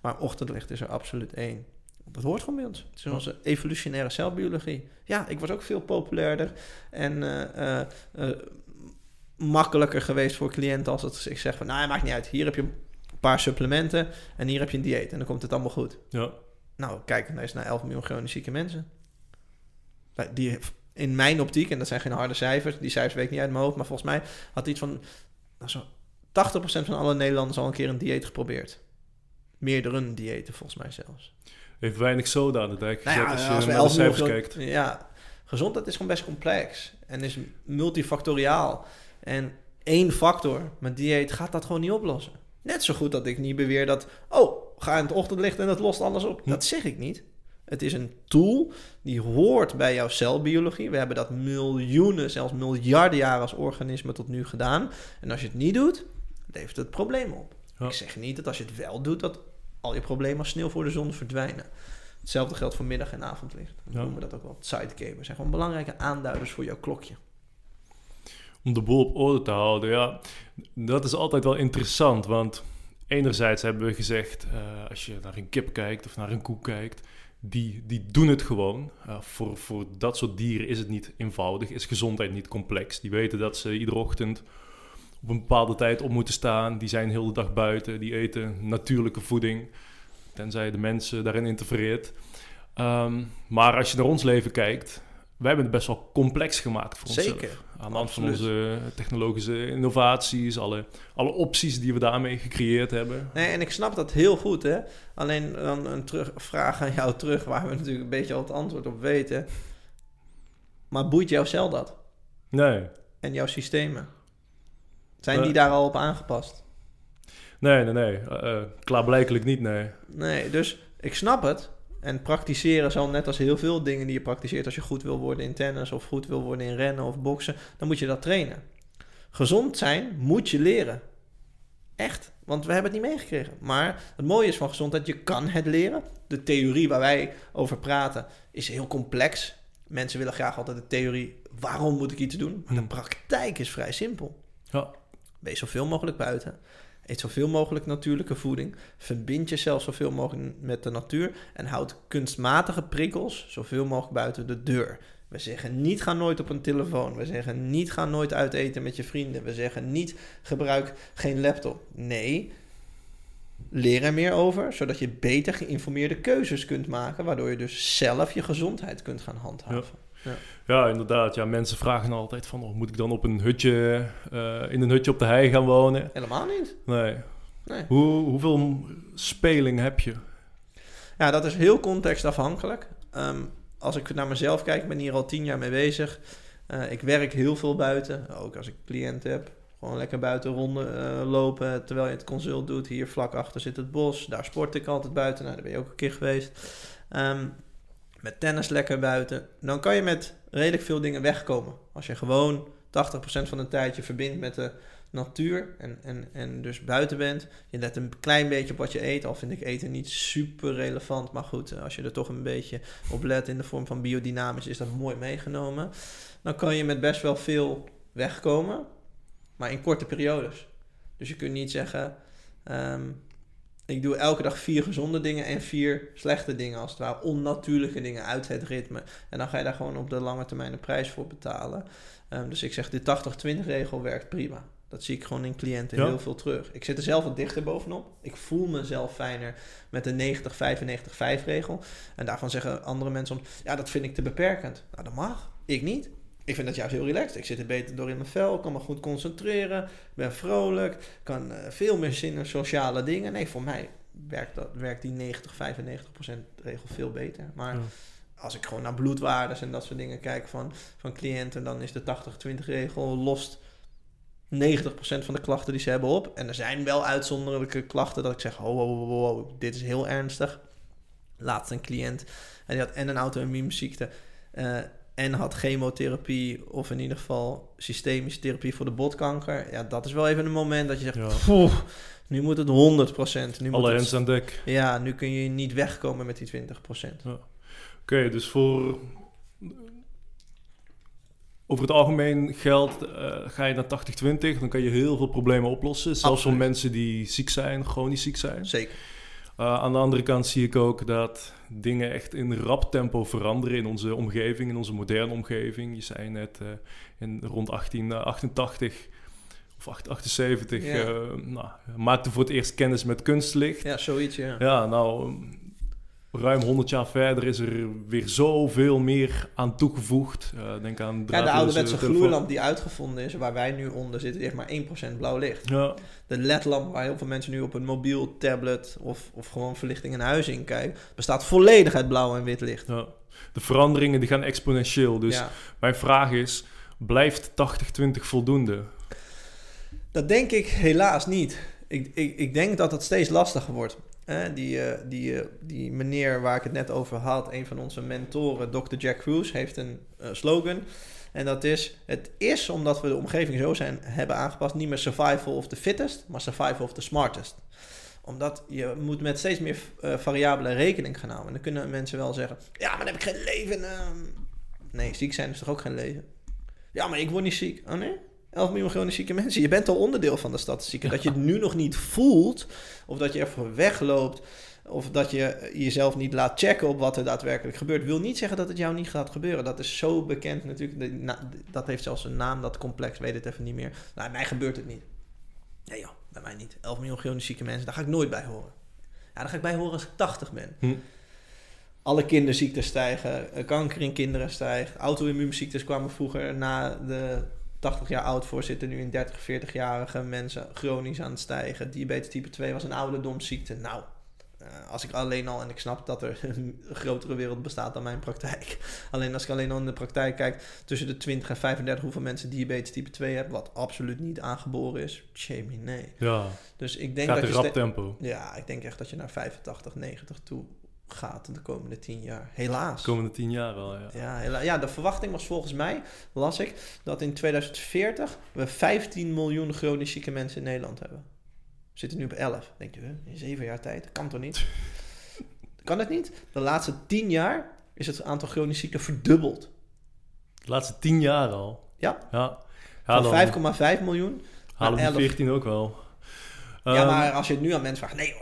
Maar ochtendlicht is er absoluut één. Dat hoort gewoon bij ons. Het is onze evolutionaire celbiologie. Ja, ik was ook veel populairder en eh, eh, eh, makkelijker geweest voor cliënten als het, ik zeg van, nou, maakt niet uit. Hier heb je een paar supplementen en hier heb je een dieet en dan komt het allemaal goed. Ja. Nou, kijk eens naar 11 miljoen chronisch zieke mensen. Nou, Die, in mijn optiek, en dat zijn geen harde cijfers, die cijfers weet ik niet uit mijn hoofd, maar volgens mij had iets van nou, zo 80% van alle Nederlanders al een keer een dieet geprobeerd. Meerdere diëten volgens mij zelfs. Heeft weinig soda aan de dijk Nou gezet ja, als je als naar de 11 miljoen cijfers kijkt. Ja, gezondheid is gewoon best complex en is multifactoriaal. En één factor met dieet gaat dat gewoon niet oplossen. Net zo goed dat ik niet beweer dat, oh, ga in het ochtendlicht en het lost alles op. Hm. Dat zeg ik niet. Het is een tool die hoort bij jouw celbiologie. We hebben dat miljoenen, zelfs miljarden jaren als organisme tot nu gedaan. En als je het niet doet, levert het problemen op. Ja. Ik zeg niet dat als je het wel doet, dat al je problemen als sneeuw voor de zon verdwijnen. Hetzelfde geldt voor middag- en avondlicht. Ja. noemen we dat ook wel sidecabers. zijn gewoon belangrijke aanduiders voor jouw klokje. Om de boel op orde te houden, ja. Dat is altijd wel interessant, want enerzijds hebben we gezegd, eh, als je naar een kip kijkt of naar een koe kijkt, die, die doen het gewoon. Eh, voor, voor dat soort dieren is het niet eenvoudig, is gezondheid niet complex. Die weten dat ze iedere ochtend op een bepaalde tijd op moeten staan. Die zijn heel de dag buiten, die eten natuurlijke voeding, tenzij de mensen daarin interfereert. Ehm, maar als je naar ons leven kijkt, wij hebben het best wel complex gemaakt voor onszelf. Zeker. Aan de hand van onze technologische innovaties, alle, alle opties die we daarmee gecreëerd hebben. Nee, en ik snap dat heel goed, hè. Alleen dan een terug, vraag aan jou terug, waar we natuurlijk een beetje al het antwoord op weten. Maar boeit jouw cel dat? Nee, En jouw systemen? Zijn Eh. die daar al op aangepast? nee, nee, nee. Eh, eh, klaarblijkelijk niet, nee. Nee, dus ik snap het. En praktiseren zal net als heel veel dingen die je praktiseert... als je goed wil worden in tennis of goed wil worden in rennen of boksen... dan moet je dat trainen. Gezond zijn moet je leren. Echt. Want we hebben het niet meegekregen. Maar het mooie is van gezondheid, je kan het leren. De theorie waar wij over praten is heel complex. Mensen willen graag altijd de theorie... waarom moet ik iets doen? Maar de Hmm. praktijk is vrij simpel. Ja. Wees zoveel mogelijk buiten. Eet zoveel mogelijk natuurlijke voeding. Verbind jezelf zoveel mogelijk met de natuur. En houd kunstmatige prikkels zoveel mogelijk buiten de deur. We zeggen niet ga nooit op een telefoon. We zeggen niet ga nooit uit eten met je vrienden. We zeggen niet gebruik geen laptop. Nee, leer er meer over, zodat je beter geïnformeerde keuzes kunt maken, waardoor je dus zelf je gezondheid kunt gaan handhaven. Ja, inderdaad. Ja, mensen vragen altijd van, oh, moet ik dan op een hutje, eh, in een hutje op de hei gaan wonen? Helemaal niet. Nee. nee. Hoe, hoeveel speling heb je? Ja, dat is heel contextafhankelijk. Um, als ik naar mezelf kijk, ik ben hier al tien jaar mee bezig. Uh, ik werk heel veel buiten, ook als ik cliënten heb. Gewoon lekker buiten ronden uh, lopen terwijl je het consult doet. Hier vlak achter zit het bos. Daar sport ik altijd buiten. Nou, daar ben je ook een keer geweest. Um, met tennis lekker buiten. Dan kan je met redelijk veel dingen wegkomen. Als je gewoon 80% van de tijd je verbindt met de natuur en, en, en dus buiten bent. Je let een klein beetje op wat je eet. Al vind ik eten niet super relevant. Maar goed, als je er toch een beetje op let in de vorm van biodynamisch, is dat mooi meegenomen. Dan kan je met best wel veel wegkomen. Maar in korte periodes. Dus je kunt niet zeggen. Ehm, ik doe elke dag vier gezonde dingen en vier slechte dingen, als het ware onnatuurlijke dingen uit het ritme. En dan ga je daar gewoon op de lange termijn een prijs voor betalen. Um, dus ik zeg, de 80-20 regel werkt prima. Dat zie ik gewoon in cliënten heel veel terug. Ik zit er zelf wat dichter bovenop. Ik voel mezelf fijner met de 90-95-5 regel. En daarvan zeggen andere mensen soms, ja, dat vind ik te beperkend. Nou, dat mag. Ik niet. Ik vind dat juist heel relaxed. Ik zit er beter door in mijn vel, kan me goed concentreren, ben vrolijk, kan uh, veel meer zin in sociale dingen. Nee, voor mij werkt, dat, werkt die 90-95% regel veel beter. Maar als ik gewoon naar bloedwaardes en dat soort dingen kijk van, van cliënten, dan is de 80-20 regel lost 90% van de klachten die ze hebben op. En er zijn wel uitzonderlijke klachten dat ik zeg: oh, oh dit is heel ernstig. Laatst een cliënt en die had en een auto-immuunziekte. Uh, en had chemotherapie of in ieder geval systemische therapie voor de botkanker. Ja, dat is wel even een moment dat je zegt, ja. nu moet het 100%. Nu Alle hands aan dek. Ja, nu kun je niet wegkomen met die 20%. Ja. Oké, dus voor... Over het algemeen geldt, uh, ga je naar 80-20, dan kan je heel veel problemen oplossen. Zelfs voor mensen die ziek zijn, chronisch ziek zijn. Zeker. Uh, aan de andere kant zie ik ook dat dingen echt in rap tempo veranderen in onze omgeving, in onze moderne omgeving. Je zei net uh, in rond 1888 of 78 ja. uh, nou, maakte voor het eerst kennis met kunstlicht. Ja, zoiets, ja. Ja, nou, ruim 100 jaar verder is er weer zoveel meer aan toegevoegd. Uh, denk aan ja, de ouderwetse gloeilamp die uitgevonden is, waar wij nu onder zitten, heeft maar 1% blauw licht. Ja. De ledlamp waar heel veel mensen nu op een mobiel, tablet of, of gewoon verlichting in huis in kijken, bestaat volledig uit blauw en wit licht. Ja. De veranderingen die gaan exponentieel. Dus mijn vraag is, blijft 80-20 voldoende? Dat denk ik helaas niet. Ik, ik, ik denk dat het steeds lastiger wordt die, uh, die, uh, die meneer waar ik het net over had, een van onze mentoren, Dr. Jack Cruz, heeft een uh, slogan. En dat is: Het is omdat we de omgeving zo zijn hebben aangepast, niet meer survival of the fittest, maar survival of the smartest. Omdat je moet met steeds meer variabelen rekening gaan houden. En dan kunnen mensen wel zeggen: Ja, maar dan heb ik geen leven. Ehm. Nee, ziek zijn is toch ook geen leven? Ja, maar ik word niet ziek. Oh nee? 11 miljoen chronisch zieke mensen. Je bent al onderdeel van de statistieken. Dat je het nu nog niet voelt, of dat je ervoor wegloopt, of dat je jezelf niet laat checken op wat er daadwerkelijk gebeurt, wil niet zeggen dat het jou niet gaat gebeuren. Dat is zo bekend natuurlijk. Dat heeft zelfs een naam, dat complex, weet het even niet meer. Nou, mij gebeurt het niet. Nee joh, bij mij niet. 11 miljoen chronisch zieke mensen, daar ga ik nooit bij horen. Ja, daar ga ik bij horen als ik 80 ben. Hm. Alle kinderziektes stijgen, eh, kanker in kinderen stijgt, auto-immuunziektes kwamen vroeger na de 80 jaar oud voor zitten nu in 30, 40-jarige mensen chronisch aan het stijgen. Diabetes type 2 was een ouderdomsziekte. Nou, uh, als ik alleen al, en ik snap dat er een grotere wereld bestaat dan mijn praktijk. Alleen als ik alleen al in de praktijk kijk, tussen de 20 en 35 hoeveel mensen diabetes type 2 hebben, wat absoluut niet aangeboren is. Jamie, nee. Ja. Dus ik denk Gaat dat je rap tempo. Ja, ik denk echt dat je naar 85, 90 toe gaat de komende tien jaar. Helaas. De komende tien jaar wel, ja. Ja, ja, de verwachting was volgens mij, las ik, dat in 2040 we 15 miljoen chronisch zieke mensen in Nederland hebben. We zitten nu op 11. Denk je, in zeven jaar tijd? kan toch niet? kan het niet? De laatste tien jaar is het aantal chronisch zieken verdubbeld. De laatste tien jaar al? Ja. ja. Van 5,5 miljoen Halen we 14 ook wel. Ja, um, maar als je het nu aan mensen vraagt, nee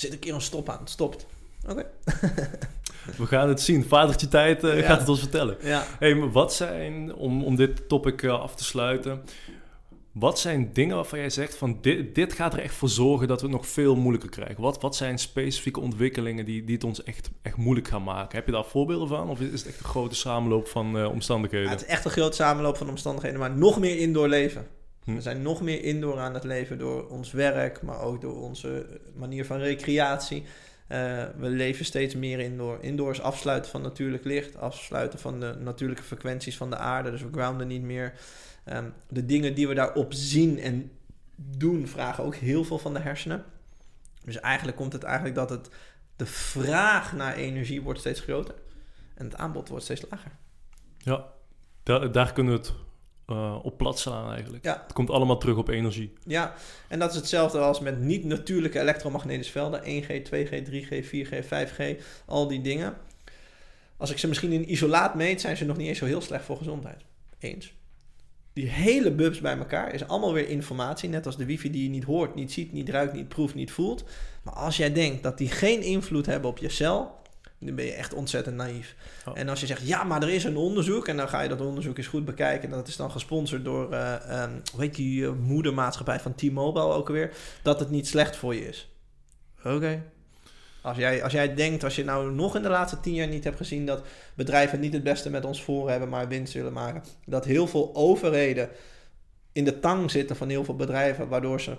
zit een keer een stop aan. Het stopt. Oké. We gaan het zien. Vadertje tijd uh, gaat het ons vertellen. Ja. Hey, maar wat zijn, om, om dit topic uh, af te sluiten, Wat zijn dingen waarvan jij zegt van dit, dit gaat er echt voor zorgen dat we het nog veel moeilijker krijgen? Wat, wat zijn specifieke ontwikkelingen die, die het ons echt, echt moeilijk gaan maken? Heb je daar voorbeelden van? Of is het echt een grote samenloop van uh, omstandigheden? Ja, het is echt een grote samenloop van omstandigheden, maar nog meer indoor leven. Hm. We zijn nog meer indoor aan het leven door ons werk, maar ook door onze manier van recreatie. Uh, we leven steeds meer indoor. Indoors afsluiten van natuurlijk licht, afsluiten van de natuurlijke frequenties van de aarde. Dus we grounden niet meer. Um, de dingen die we daarop zien en doen, vragen ook heel veel van de hersenen. Dus eigenlijk komt het eigenlijk dat het, de vraag naar energie wordt steeds groter en het aanbod wordt steeds lager. Ja, daar, daar kunnen we het uh, op plat slaan eigenlijk. Ja. Het komt allemaal terug op energie. Ja, en dat is hetzelfde als met niet-natuurlijke elektromagnetische velden. 1G, 2G, 3G, 4G, 5G, al die dingen. Als ik ze misschien in isolaat meet, zijn ze nog niet eens zo heel slecht voor gezondheid. Eens. Die hele bubs bij elkaar is allemaal weer informatie. Net als de wifi die je niet hoort, niet ziet, niet ruikt, niet proeft, niet voelt. Maar als jij denkt dat die geen invloed hebben op je cel, dan ben je echt ontzettend naïef. Oh. En als je zegt, ja, maar er is een onderzoek... en dan ga je dat onderzoek eens goed bekijken... en dat is dan gesponsord door, uh, um, hoe heet die uh, moedermaatschappij van T-Mobile ook alweer... dat het niet slecht voor je is. Oké. Als, jij, als jij denkt, als je nou nog in de laatste tien jaar niet hebt gezien... dat bedrijven niet het beste met ons voor hebben, maar winst willen maken... dat heel veel overheden in de tang zitten van heel veel bedrijven... waardoor ze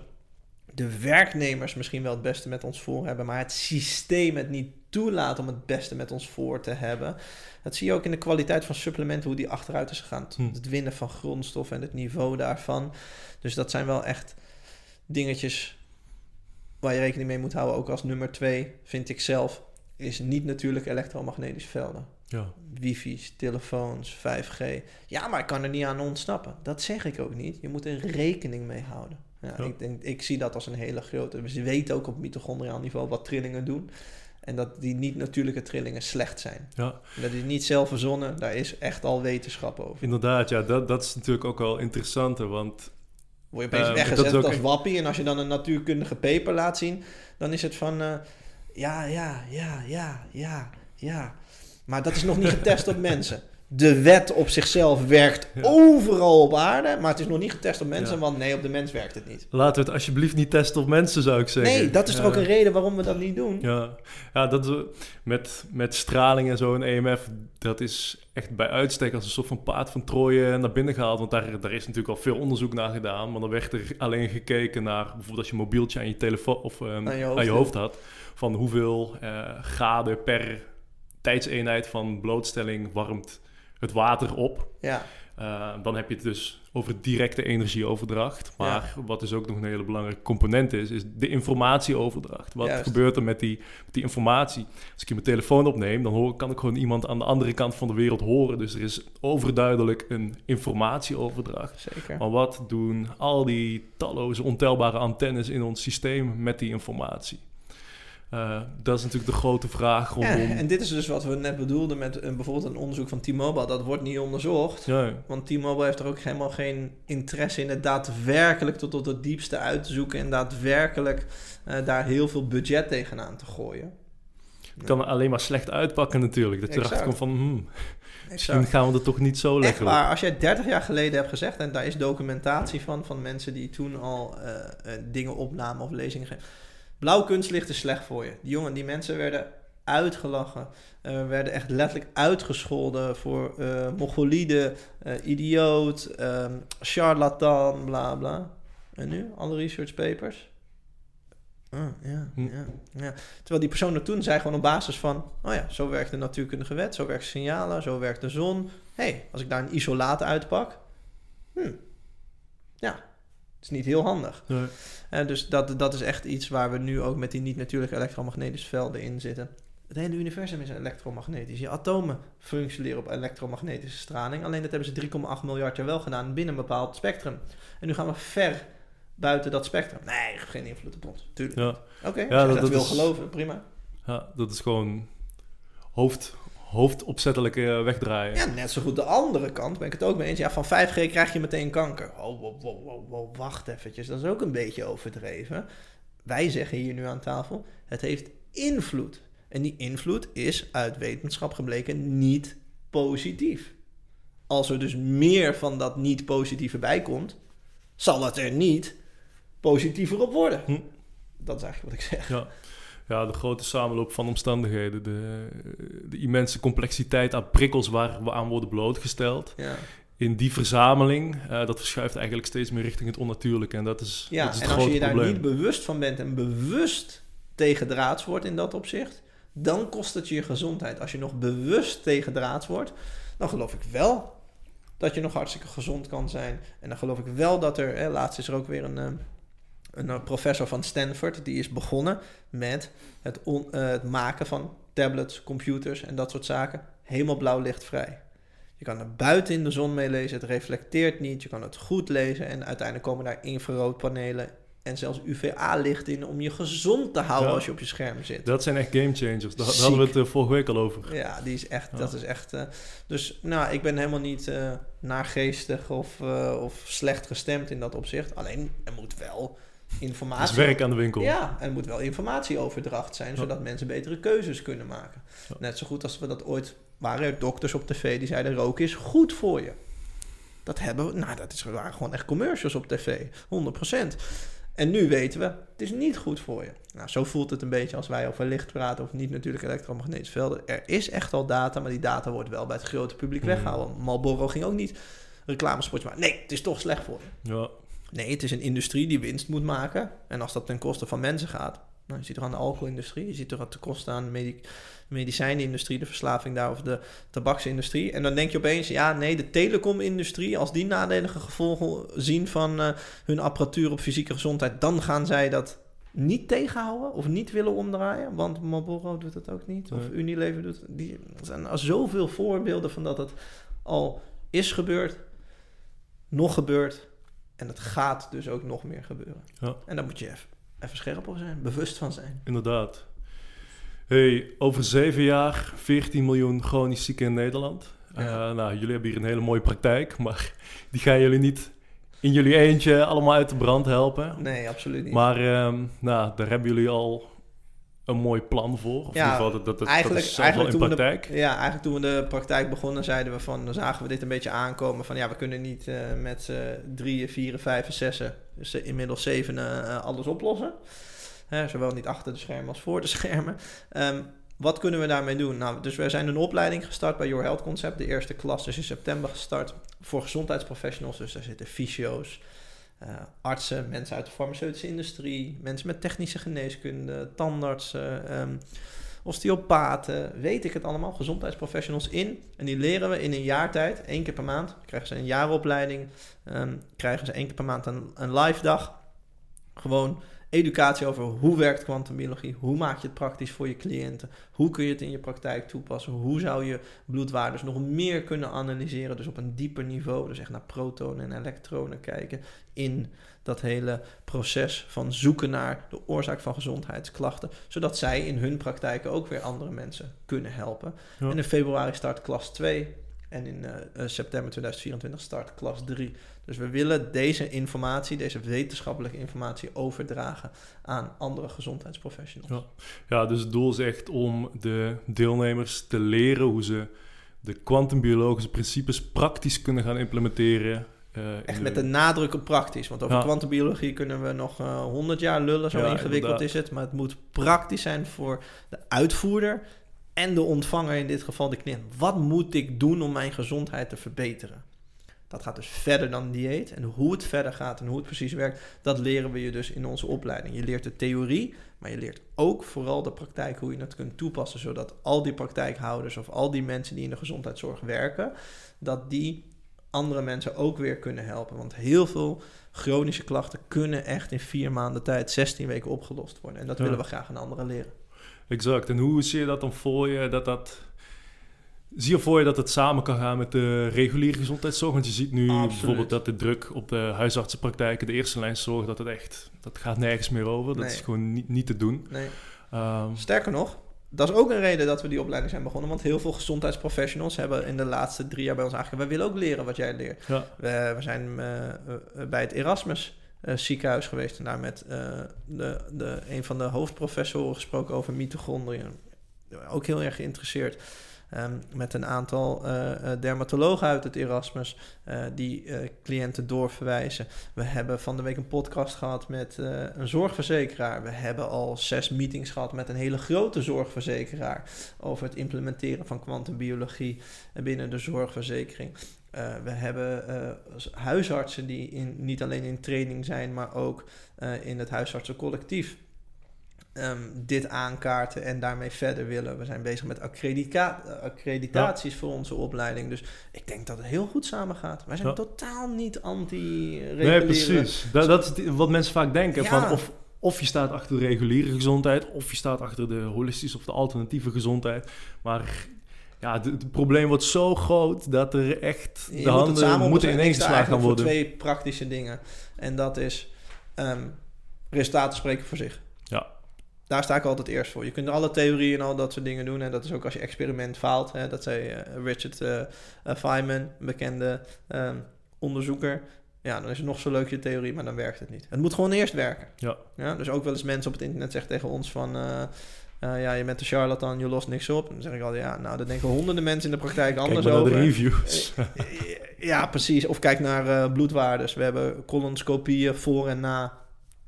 de werknemers misschien wel het beste met ons voor hebben, maar het systeem het niet toelaat om het beste met ons voor te hebben. Dat zie je ook in de kwaliteit van supplementen, hoe die achteruit is gegaan. Hm. Het winnen van grondstoffen en het niveau daarvan. Dus dat zijn wel echt dingetjes waar je rekening mee moet houden. Ook als nummer twee, vind ik zelf, is niet natuurlijk elektromagnetische velden. Ja. Wifi's, telefoons, 5G. Ja, maar ik kan er niet aan ontsnappen. Dat zeg ik ook niet. Je moet er rekening mee houden. Ja, Ik, denk, ik zie dat als een hele grote. We weten ook op mitochondriaal niveau wat trillingen doen. En dat die niet-natuurlijke trillingen slecht zijn. Ja. Dat is niet zelf verzonnen, daar is echt al wetenschap over. Inderdaad, ja, dat, dat is natuurlijk ook wel interessanter, want... Word je opeens uh, weggezet als wappie en als je dan een natuurkundige paper laat zien, dan is het van... Uh, ja, ja, ja, ja, ja, ja. Maar dat is nog niet getest op mensen de wet op zichzelf werkt overal op aarde, maar het is nog niet getest op mensen, want nee, op de mens werkt het niet. Laten we het alsjeblieft niet testen op mensen, zou ik zeggen. Nee, dat is toch ook een reden waarom we dat niet doen? Ja, ja dat met, met straling en zo en EMF, dat is echt bij uitstek als een soort van paard van Troje naar binnen gehaald. Want daar, daar is natuurlijk al veel onderzoek naar gedaan, maar dan werd er alleen gekeken naar, bijvoorbeeld als je mobieltje aan je telefoon of um, aan, je hoofd, aan je hoofd had, van hoeveel uh, graden per tijdseenheid van blootstelling warmt het water op. Ja. Uh, dan heb je het dus over directe energieoverdracht. Maar wat dus ook nog een hele belangrijke component is, is de informatieoverdracht. Wat gebeurt er met die, met die informatie? Als ik mijn telefoon opneem, dan hoor, kan ik gewoon iemand aan de andere kant van de wereld horen. Dus er is overduidelijk een informatieoverdracht. Zeker. Maar wat doen al die talloze ontelbare antennes in ons systeem met die informatie? Uh, dat is natuurlijk de grote vraag rondom... Ja, en dit is dus wat we net bedoelden met een, bijvoorbeeld een onderzoek van T-Mobile. Dat wordt niet onderzocht. Ja. Want T-Mobile heeft er ook helemaal geen interesse in het daadwerkelijk tot op het diepste uit te zoeken. En daadwerkelijk uh, daar heel veel budget tegenaan te gooien. Het kan er alleen maar slecht uitpakken natuurlijk. Dat je erachter komt van... Hmm, misschien gaan we er toch niet zo lekker Maar als jij 30 jaar geleden hebt gezegd... en daar is documentatie van... van mensen die toen al uh, dingen opnamen of lezingen gegeven Blauw kunstlicht is slecht voor je. Die jongen, die mensen werden uitgelachen. Uh, werden echt letterlijk uitgescholden voor uh, mogolide, uh, idioot, um, charlatan, bla bla. En nu? Alle research papers? Oh, ja, hm. ja, ja. Terwijl die persoon er toen zei gewoon op basis van... oh ja, zo werkt de natuurkundige wet, zo werkt signalen, zo werkt de zon. hey, als ik daar een isolaat uitpak... Hm, ja, is niet heel handig. Nee. Uh, dus dat, dat is echt iets waar we nu ook met die niet-natuurlijke elektromagnetische velden in zitten. Het hele universum is elektromagnetisch. Je atomen functioneren op elektromagnetische straling. Alleen dat hebben ze 3,8 miljard jaar wel gedaan binnen een bepaald spectrum. En nu gaan we ver buiten dat spectrum. Nee, geen invloed op ons. Tuurlijk. Ja. Oké, ja, dat, dat, wil geloven, prima. Ja, dat is gewoon hoofd, hoofdopzettelijk uh, wegdraaien. Ja, net zo goed de andere kant ben ik het ook mee eens. Ja, van 5G krijg je meteen kanker. Oh, wow, wow, wow, wow, wacht eventjes. Dat is ook een beetje overdreven. Wij zeggen hier nu aan tafel, het heeft invloed. En die invloed is uit wetenschap gebleken niet positief. Als er dus meer van dat niet positieve bij komt, zal het er niet positiever op worden. Hm. Dat is eigenlijk wat ik zeg. Ja. Ja, de grote samenloop van omstandigheden, de, de immense complexiteit aan prikkels waar we aan worden blootgesteld. Ja. In die verzameling, eh, dat verschuift eigenlijk steeds meer richting het onnatuurlijke. En dat is, Ja, dat is het en als je daar probleem. niet bewust van bent en bewust tegen draads wordt in dat opzicht, dan kost het je je gezondheid. Als je nog bewust tegen draads wordt, dan geloof ik wel dat je nog hartstikke gezond kan zijn. En dan geloof ik wel dat er, hè, laatst is er ook weer een, eh, een professor van Stanford, die is begonnen met het, on- eh, het maken van tablets, computers en dat soort zaken helemaal blauw lichtvrij. Je kan er buiten in de zon mee lezen, het reflecteert niet, je kan het goed lezen en uiteindelijk komen daar infraroodpanelen en zelfs UVA-licht in om je gezond te houden Ja. als je op je scherm zit. Dat zijn echt game changers. Daar, Ziek. hadden we het eh, vorige week al over. Ja, die is echt, Ja. dat is echt. eh, dus nou, ik ben helemaal niet eh naargeestig of, of slecht gestemd in dat opzicht. Alleen er moet wel Er is informatie. werk aan de winkel. Ja, er moet wel informatieoverdracht zijn, Ja. zodat mensen betere keuzes kunnen maken. Ja. Net zo goed als we dat ooit waren er dokters op tv die zeiden roken is goed voor je. Dat hebben we, nou dat is, waren gewoon echt commercials op tv, 100%. En nu weten we, het is niet goed voor je. Nou, zo voelt het een beetje als wij over licht praten of niet natuurlijk elektromagnetische velden. Er is echt al data, maar die data wordt wel bij het grote publiek Mhm. weggehaald. Marlboro ging ook niet reclamespotjes maken. Nee, het is toch slecht voor je. Ja. Nee, het is een industrie die winst moet maken. En als dat ten koste van mensen gaat. Nou, je ziet er aan de alcoholindustrie, je ziet er ten koste aan de medi medicijnindustrie, de verslaving daar of de tabaksindustrie. En dan denk je opeens, ja, nee, de telecomindustrie, als die nadelige gevolgen zien van eh, hun apparatuur op fysieke gezondheid, dan gaan zij dat niet tegenhouden of niet willen omdraaien. Want Marlboro doet dat ook niet. Of. Unilever doet het. Die, er zijn al zoveel voorbeelden van dat het al is gebeurd, nog gebeurt. En het gaat dus ook nog meer gebeuren. Ja. En daar moet je even, even scherp op zijn, bewust van zijn. Inderdaad. Hey, over zeven jaar 14 miljoen chronisch zieken in Nederland. Ja. Eh, nou, jullie hebben hier een hele mooie praktijk, maar die gaan jullie niet in jullie eentje allemaal uit de brand helpen. Nee, absoluut niet. Maar ehm, nou, daar hebben jullie al een mooi plan voor. Of Ja, in ieder geval, dat, dat, dat, eigenlijk- dat is in eigenlijk toen we de- praktijk. Ja, eigenlijk toen we de praktijk begonnen, zeiden we van, dan zagen we dit een beetje aankomen. Van ja, we kunnen niet eh, met z'n drieën, vieren, vijven, zessen, dus inmiddels zeven eh, alles oplossen. Zowel niet achter de schermen als voor de schermen. Ehm, wat kunnen we daarmee doen? Nou, dus we zijn een opleiding gestart bij Your Health Concept. De eerste klas is in september gestart voor gezondheidsprofessionals. Dus daar zitten fysio's, eh, artsen, mensen uit de farmaceutische industrie, mensen met technische geneeskunde, tandartsen, ehm, osteopaten, weet ik het allemaal, gezondheidsprofessionals in. En die leren we in een jaar tijd, één keer per maand. Krijgen ze een jaaropleiding, ehm, krijgen ze één keer per maand een, een live dag. Gewoon educatie over hoe werkt kwantumbiologie, hoe maak je het praktisch voor je cliënten, hoe kun je het in je praktijk toepassen, hoe zou je bloedwaardes nog meer kunnen analyseren, dus op een dieper niveau, dus echt naar protonen en elektronen kijken in dat hele proces van zoeken naar de oorzaak van gezondheidsklachten, zodat zij in hun praktijken ook weer andere mensen kunnen helpen. Ja. En in februari start klas 2 en in eh, eh, september 2024 start klas 3. Dus we willen deze informatie, deze wetenschappelijke informatie overdragen aan andere gezondheidsprofessionals. Ja. Ja, dus het doel is echt om de deelnemers te leren hoe ze de kwantumbiologische principes praktisch kunnen gaan implementeren. eh, Echt met de nadruk op praktisch. Want over Ja. kwantumbiologie kunnen we nog honderd jaar lullen. Zo Ja, ingewikkeld inderdaad. is het. Maar het moet praktisch zijn voor de uitvoerder en de ontvanger, in dit geval de cliënt. Wat moet ik doen om mijn gezondheid te verbeteren? Dat gaat dus verder dan dieet. En hoe het verder gaat en hoe het precies werkt, dat leren we je dus in onze opleiding. Je leert de theorie, maar je leert ook vooral de praktijk, hoe je het kunt toepassen, zodat al die praktijkhouders of al die mensen die in de gezondheidszorg werken, dat die andere mensen ook weer kunnen helpen. Want heel veel chronische klachten kunnen echt in vier maanden tijd, 16 weken opgelost worden. En dat Ja. willen we graag aan anderen leren. Exact. En hoe zie je dat dan voor je? Dat dat... Zie je voor je dat het samen kan gaan met de reguliere gezondheidszorg? Want je ziet nu Absoluut. bijvoorbeeld dat de druk op de huisartsenpraktijken, de eerste lijn zorg, dat het echt, dat gaat nergens meer over. Dat Nee. is gewoon niet, niet te doen. Nee. Ehm, Sterker nog, dat is ook een reden dat we die opleiding zijn begonnen. Want heel veel gezondheidsprofessionals hebben in de laatste drie jaar bij ons aangegeven... wij willen ook leren wat jij leert. ja, We, we zijn eh, eh, bij het Erasmus eh, ziekenhuis geweest... en daar met eh, de, de, een van de hoofdprofessoren gesproken over mitochondriën. Ook heel erg geïnteresseerd. ehm, met een aantal eh, dermatologen uit het Erasmus die cliënten doorverwijzen. We hebben van de week een podcast gehad met een zorgverzekeraar. We hebben al zes meetings gehad met een hele grote zorgverzekeraar over het implementeren van kwantumbiologie binnen de zorgverzekering. Uh, we hebben uh, huisartsen die in, niet alleen in training zijn, maar ook uh, in het huisartsencollectief um, dit aankaarten en daarmee verder willen. We zijn bezig met accredita accreditaties ja. voor onze opleiding. Dus ik denk dat het heel goed samen gaat. Wij zijn ja. totaal niet anti-reguleren. Nee, precies. Dat, dat is wat mensen vaak denken. Ja. Van of, of je staat achter de reguliere gezondheid, of je staat achter de holistische of de alternatieve gezondheid. Maar ja, het, probleem wordt zo groot dat er echt je de moet handen moeten ineengeslagen gaan worden. twee praktische dingen. En dat is um, resultaten spreken voor zich. Ja. Daar sta ik altijd eerst voor. Je kunt alle theorieën en al dat soort dingen doen. En dat is ook als je experiment faalt. Hè, dat zei uh, Richard uh, uh, Feynman, bekende um, onderzoeker. Ja, dan is het nog zo leuk je theorie, maar dan werkt het niet. Het moet gewoon eerst werken. Ja. ja dus ook wel eens mensen op het internet zeggen tegen ons van... Uh, ja, je bent de charlatan, je lost niks op. Dan zeg ik altijd, ja, nou, dat denken honderden mensen in de praktijk anders kijk maar over. naar de reviews. ja, precies. Of kijk naar uh, bloedwaardes. We hebben colonoscopieën voor en na.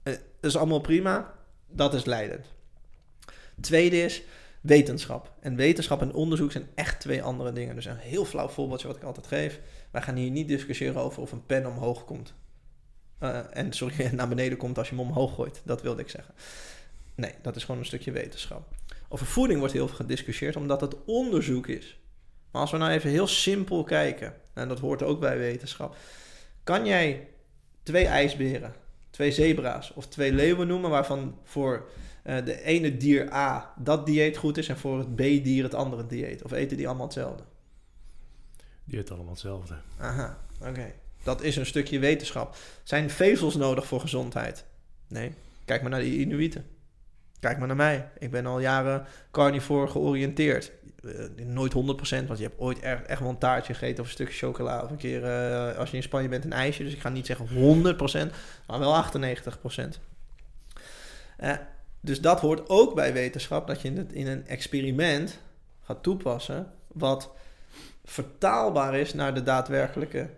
Uh, dat is allemaal prima. Dat is leidend. Tweede is wetenschap. En wetenschap en onderzoek zijn echt twee andere dingen. Dus een heel flauw voorbeeldje wat ik altijd geef. Wij gaan hier niet discussiëren over of een pen omhoog komt. En sorry, naar beneden komt als je hem omhoog gooit. Dat wilde ik zeggen. Nee, dat is gewoon een stukje wetenschap. Over voeding wordt heel veel gediscussieerd omdat het onderzoek is. Maar als we nou even heel simpel kijken, en dat hoort ook bij wetenschap. Kan jij twee ijsberen, twee zebra's of twee leeuwen noemen waarvan voor uh, de ene dier A dat dieet goed is en voor het B-dier het andere dieet? Of eten die allemaal hetzelfde? Die eten allemaal hetzelfde. Aha, oké. Okay. Dat is een stukje wetenschap. Zijn vezels nodig voor gezondheid? Nee. Kijk maar naar die Inuiten. Kijk maar naar mij. Ik ben al jaren carnivore georiënteerd. Uh, nooit 100%, want je hebt ooit echt, echt wel een taartje gegeten of een stukje chocola. Of een keer uh, als je in Spanje bent een ijsje. Dus ik ga niet zeggen 100%, maar wel 98%. Uh, dus dat hoort ook bij wetenschap. Dat je het in een experiment gaat toepassen. Wat vertaalbaar is naar de daadwerkelijke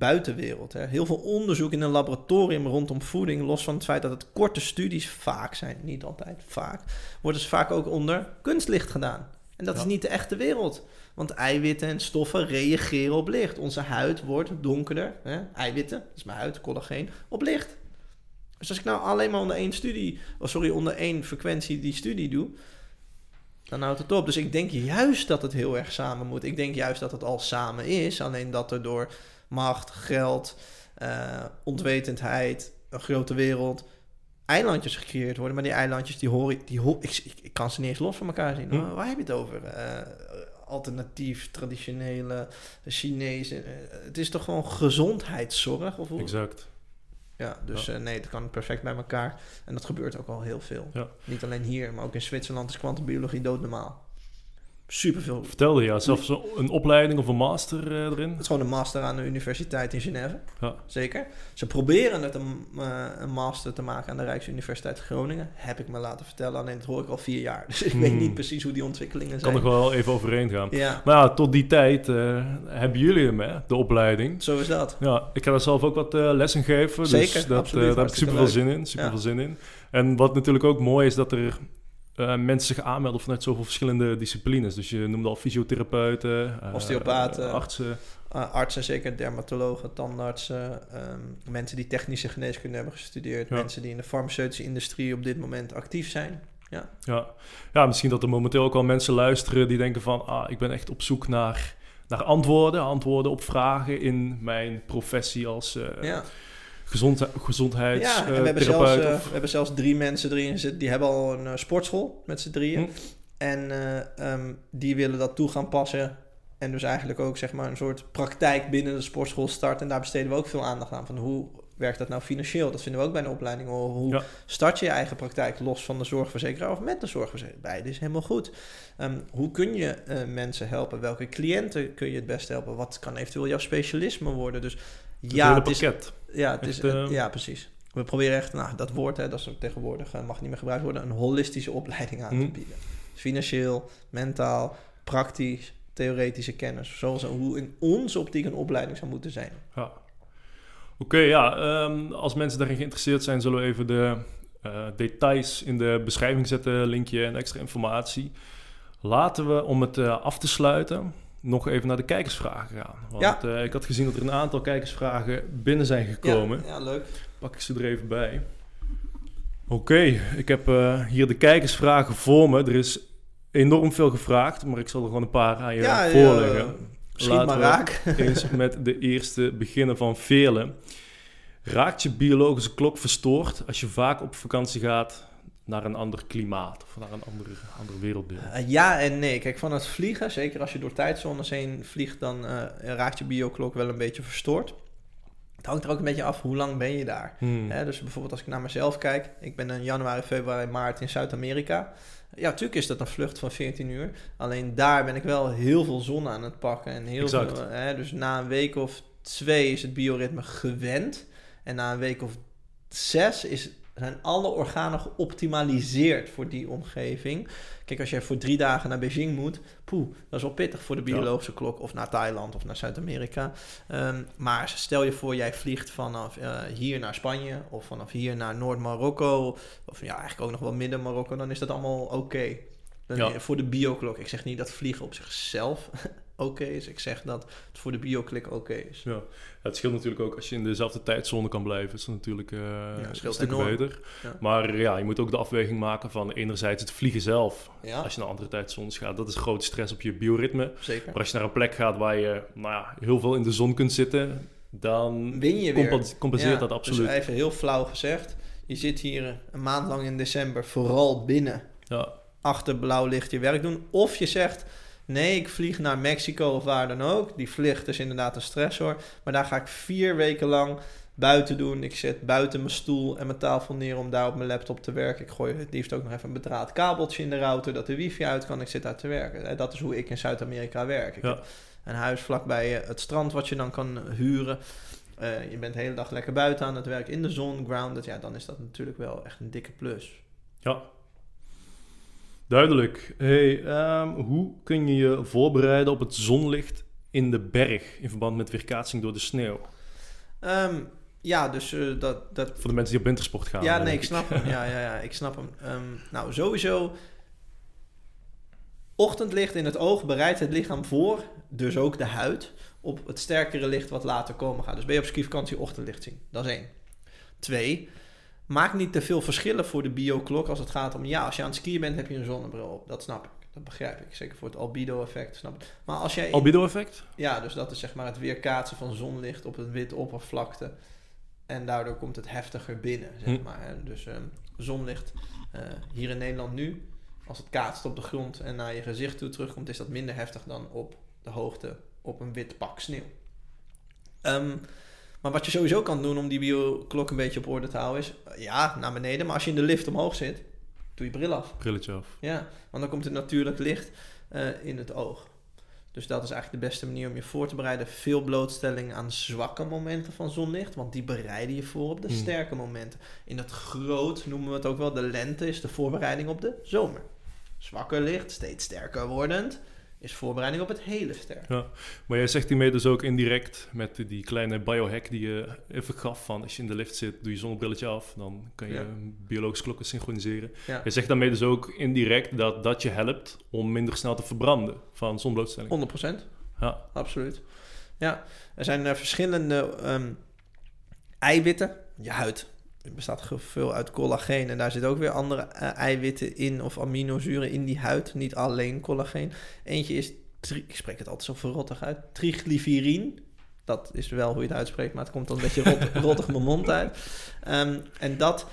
buitenwereld. Hè. Heel veel onderzoek in een laboratorium rondom voeding, los van het feit dat het korte studies vaak zijn, niet altijd vaak, worden ze vaak ook onder kunstlicht gedaan. En dat ja. is niet de echte wereld. Want eiwitten en stoffen reageren op licht. Onze huid wordt donkerder. Hè? Eiwitten, dat is mijn huid, collageen, op licht. Dus als ik nou alleen maar onder één studie, oh sorry, onder één frequentie die studie doe, dan houdt het op. Dus ik denk juist dat het heel erg samen moet. Ik denk juist dat het al samen is. Alleen dat er door macht, geld, uh, onwetendheid, een grote wereld, eilandjes gecreëerd worden. Maar die eilandjes, die hoor ik, die hoor, ik, ik, ik kan ze niet eens los van elkaar zien. Hm. Waar heb je het over? Uh, alternatief, traditionele, Chinese. Uh, het is toch gewoon gezondheidszorg? Of hoe? Exact. Ja, dus ja. Uh, nee, het kan perfect bij elkaar. En dat gebeurt ook al heel veel. Ja. Niet alleen hier, maar ook in Zwitserland is kwantumbiologie doodnormaal superveel. Vertelde je, zelfs een opleiding of een master uh, erin? Het is gewoon een master aan de universiteit in Genève. Ja. Zeker. Ze proberen het een, uh, een, master te maken aan de Rijksuniversiteit Groningen. Heb ik me laten vertellen, alleen dat hoor ik al vier jaar. Dus ik hmm. weet niet precies hoe die ontwikkelingen zijn. Kan nog wel even overheen gaan. Ja. Maar ja, tot die tijd uh, hebben jullie hem, hè? de opleiding. Zo is dat. Ja, ik ga er zelf ook wat lessen geven. Zeker, dus dat, absoluut, daar heb ik super veel zin in. Super Ja. veel zin in. En wat natuurlijk ook mooi is dat er uh, mensen zich aanmelden vanuit zoveel verschillende disciplines. Dus je noemde al fysiotherapeuten, uh, osteopaten, artsen. Uh, artsen, zeker dermatologen, tandartsen, um, mensen die technische geneeskunde hebben gestudeerd, Ja. mensen die in de farmaceutische industrie op dit moment actief zijn. Ja, Ja. ja, misschien dat er momenteel ook al mensen luisteren die denken van... Ah, ik ben echt op zoek naar, naar antwoorden, antwoorden op vragen in mijn professie als... Uh, ja. Gezond, gezondheids Ja, en we hebben, zelfs, uh, we hebben zelfs drie mensen erin zitten. Die hebben al een uh, sportschool met z'n drieën. Hm. En um, die willen dat toe gaan passen. En dus eigenlijk ook zeg maar een soort praktijk binnen de sportschool starten. En daar besteden we ook veel aandacht aan. Van hoe werkt dat nou financieel? Dat vinden we ook bij een opleiding. Hoe Ja. start je je eigen praktijk los van de zorgverzekeraar of met de zorgverzekeraar? Beide is helemaal goed. Um, hoe kun je uh, mensen helpen? Welke cliënten kun je het best helpen? Wat kan eventueel jouw specialisme worden? Dus Het ja, hele het is. Ja, het is, eh, ja, precies. We proberen echt, nou, dat woord, hè, dat is tegenwoordig, uh, mag niet meer gebruikt worden, een holistische opleiding aan te bieden. Financieel, mentaal, praktisch theoretische kennis. Zoals hoe in onze optiek een opleiding zou moeten zijn. Ja. Oké, ja. Ehm, als mensen daarin geïnteresseerd zijn, zullen we even de uh, details in de beschrijving zetten, linkje en extra informatie. Laten we, om het uh, af te sluiten, nog even naar de kijkersvragen gaan. Want Ja. uh, ik had gezien dat er een aantal kijkersvragen binnen zijn gekomen. Ja, ja leuk. Pak ik ze er even bij. Oké, ik heb uh, hier de kijkersvragen voor me. Er is enorm veel gevraagd, maar ik zal er gewoon een paar aan je Ja, voorleggen. Laten maar we raak. eens met de eerste beginnen van velen. Raakt je biologische klok verstoord als je vaak op vakantie gaat naar een ander klimaat of naar een ander, ander werelddeel? Uh, ja en nee. Kijk, van het vliegen, zeker als je door tijdzones heen vliegt, dan uh, raakt je bioklok wel een beetje verstoord. Het hangt er ook een beetje af hoe lang ben je daar. Hmm. Hè, dus bijvoorbeeld als ik naar mezelf kijk, ik ben in januari, februari, maart in Zuid-Amerika. Ja, natuurlijk is dat een vlucht van 14 uur. Alleen daar ben ik wel heel veel zon aan het pakken. En heel Exact. veel, hè, dus na een week of twee is het bioritme gewend. En na een week of zes is, zijn alle organen geoptimaliseerd voor die omgeving. Kijk, als je voor drie dagen naar Beijing moet, poeh, dat is wel pittig voor de biologische ja. klok. Of naar Thailand of naar Zuid-Amerika. Um, maar stel je voor, jij vliegt vanaf uh, hier naar Spanje of vanaf hier naar Noord-Marokko. Of ja, eigenlijk ook nog wel midden-Marokko. Dan is dat allemaal oké. Okay. Ja. Voor de bioklok. Ik zeg niet dat vliegen op zichzelf oké okay is. Ik zeg dat het voor de bioklik oké okay is. Ja. het scheelt natuurlijk ook als je in dezelfde tijdzone kan blijven. Is dat natuurlijk uh, ja, een stuk beter. Ja. Maar ja, je moet ook de afweging maken van enerzijds het vliegen zelf. Ja. Als je naar andere tijdzones gaat. Dat is grote stress op je bioritme. Zeker. Maar als je naar een plek gaat waar je nou ja, heel veel in de zon kunt zitten... Dan Win je compenseert, compenseert dat absoluut. Dus even heel flauw gezegd. Je zit hier een maand lang in december vooral binnen. Ja. Achter blauw licht je werk doen. Of je zegt... Nee, ik vlieg naar Mexico of waar dan ook. Die vlucht is inderdaad een stressor. Maar daar ga ik vier weken lang buiten doen. Ik zet buiten mijn stoel en mijn tafel neer om daar op mijn laptop te werken. Ik gooi het liefst ook nog even een bedraad kabeltje in de router, dat de wifi uit kan. Ik zit daar te werken. Dat is hoe ik in Zuid-Amerika werk. Ik ja. heb een huis vlakbij het strand wat je dan kan huren. Uh, je bent de hele dag lekker buiten aan het werk in de zon, grounded. Ja, dan is dat natuurlijk wel echt een dikke plus. Ja, Duidelijk. Hey, um, hoe kun je je voorbereiden op het zonlicht in de berg in verband met weerkaatsing door de sneeuw? Um, ja, dus uh, dat, dat... Voor de mensen die op wintersport gaan. Ja, nee, ik snap hem. Ja, ja, ja, ik snap hem. Um, nou, sowieso... Ochtendlicht in het oog bereidt het lichaam voor, dus ook de huid, op het sterkere licht wat later komen gaat. Dus ben je op skivakantie ochtendlicht zien. Dat is één. Twee, maak niet te veel verschillen voor de bioklok als het gaat om... Ja, als je aan het skiën bent, heb je een zonnebril op. Dat snap ik. Dat begrijp ik. Zeker voor het albedo-effect. Snap ik. Maar als jij... Albedo-effect? Ja, dus dat is zeg maar het weerkaatsen van zonlicht op een witte oppervlakte. En daardoor komt het heftiger binnen, zeg Hm. maar. Dus um, zonlicht uh, hier in Nederland nu... Als het kaatst op de grond en naar je gezicht toe terugkomt... is dat minder heftig dan op de hoogte op een wit pak sneeuw. Um, maar wat je sowieso kan doen om die bioklok een beetje op orde te houden is... Ja, naar beneden. Maar als je in de lift omhoog zit, doe je bril af. Brilletje af. Ja, want dan komt er natuurlijk licht uh, in het oog. Dus dat is eigenlijk de beste manier om je voor te bereiden. Veel blootstelling aan zwakke momenten van zonlicht. Want die bereiden je voor op de Hmm. sterke momenten. In het groot noemen we het ook wel de lente is de voorbereiding op de zomer. Zwakker licht, steeds sterker wordend is voorbereiding op het hele sterk. Ja, maar jij zegt hiermee dus ook indirect met die kleine biohack die je even gaf van als je in de lift zit, doe je zonnebrilletje af, dan kan je Ja. biologische klokken synchroniseren. Ja. Je zegt daarmee dus ook indirect dat dat je helpt om minder snel te verbranden van zonblootstelling. 100%, Ja, absoluut. Ja, er zijn eh, verschillende ehm, eiwitten. Je huid bestaat ge- veel uit collageen en daar zitten ook weer andere eh, eiwitten in of aminozuren in die huid. Niet alleen collageen. Eentje is, ik spreek het altijd zo verrottig uit, triglycerine. Dat is wel hoe je het uitspreekt, maar het komt dan een beetje rot, rottig mijn mond uit. Ehm, en dat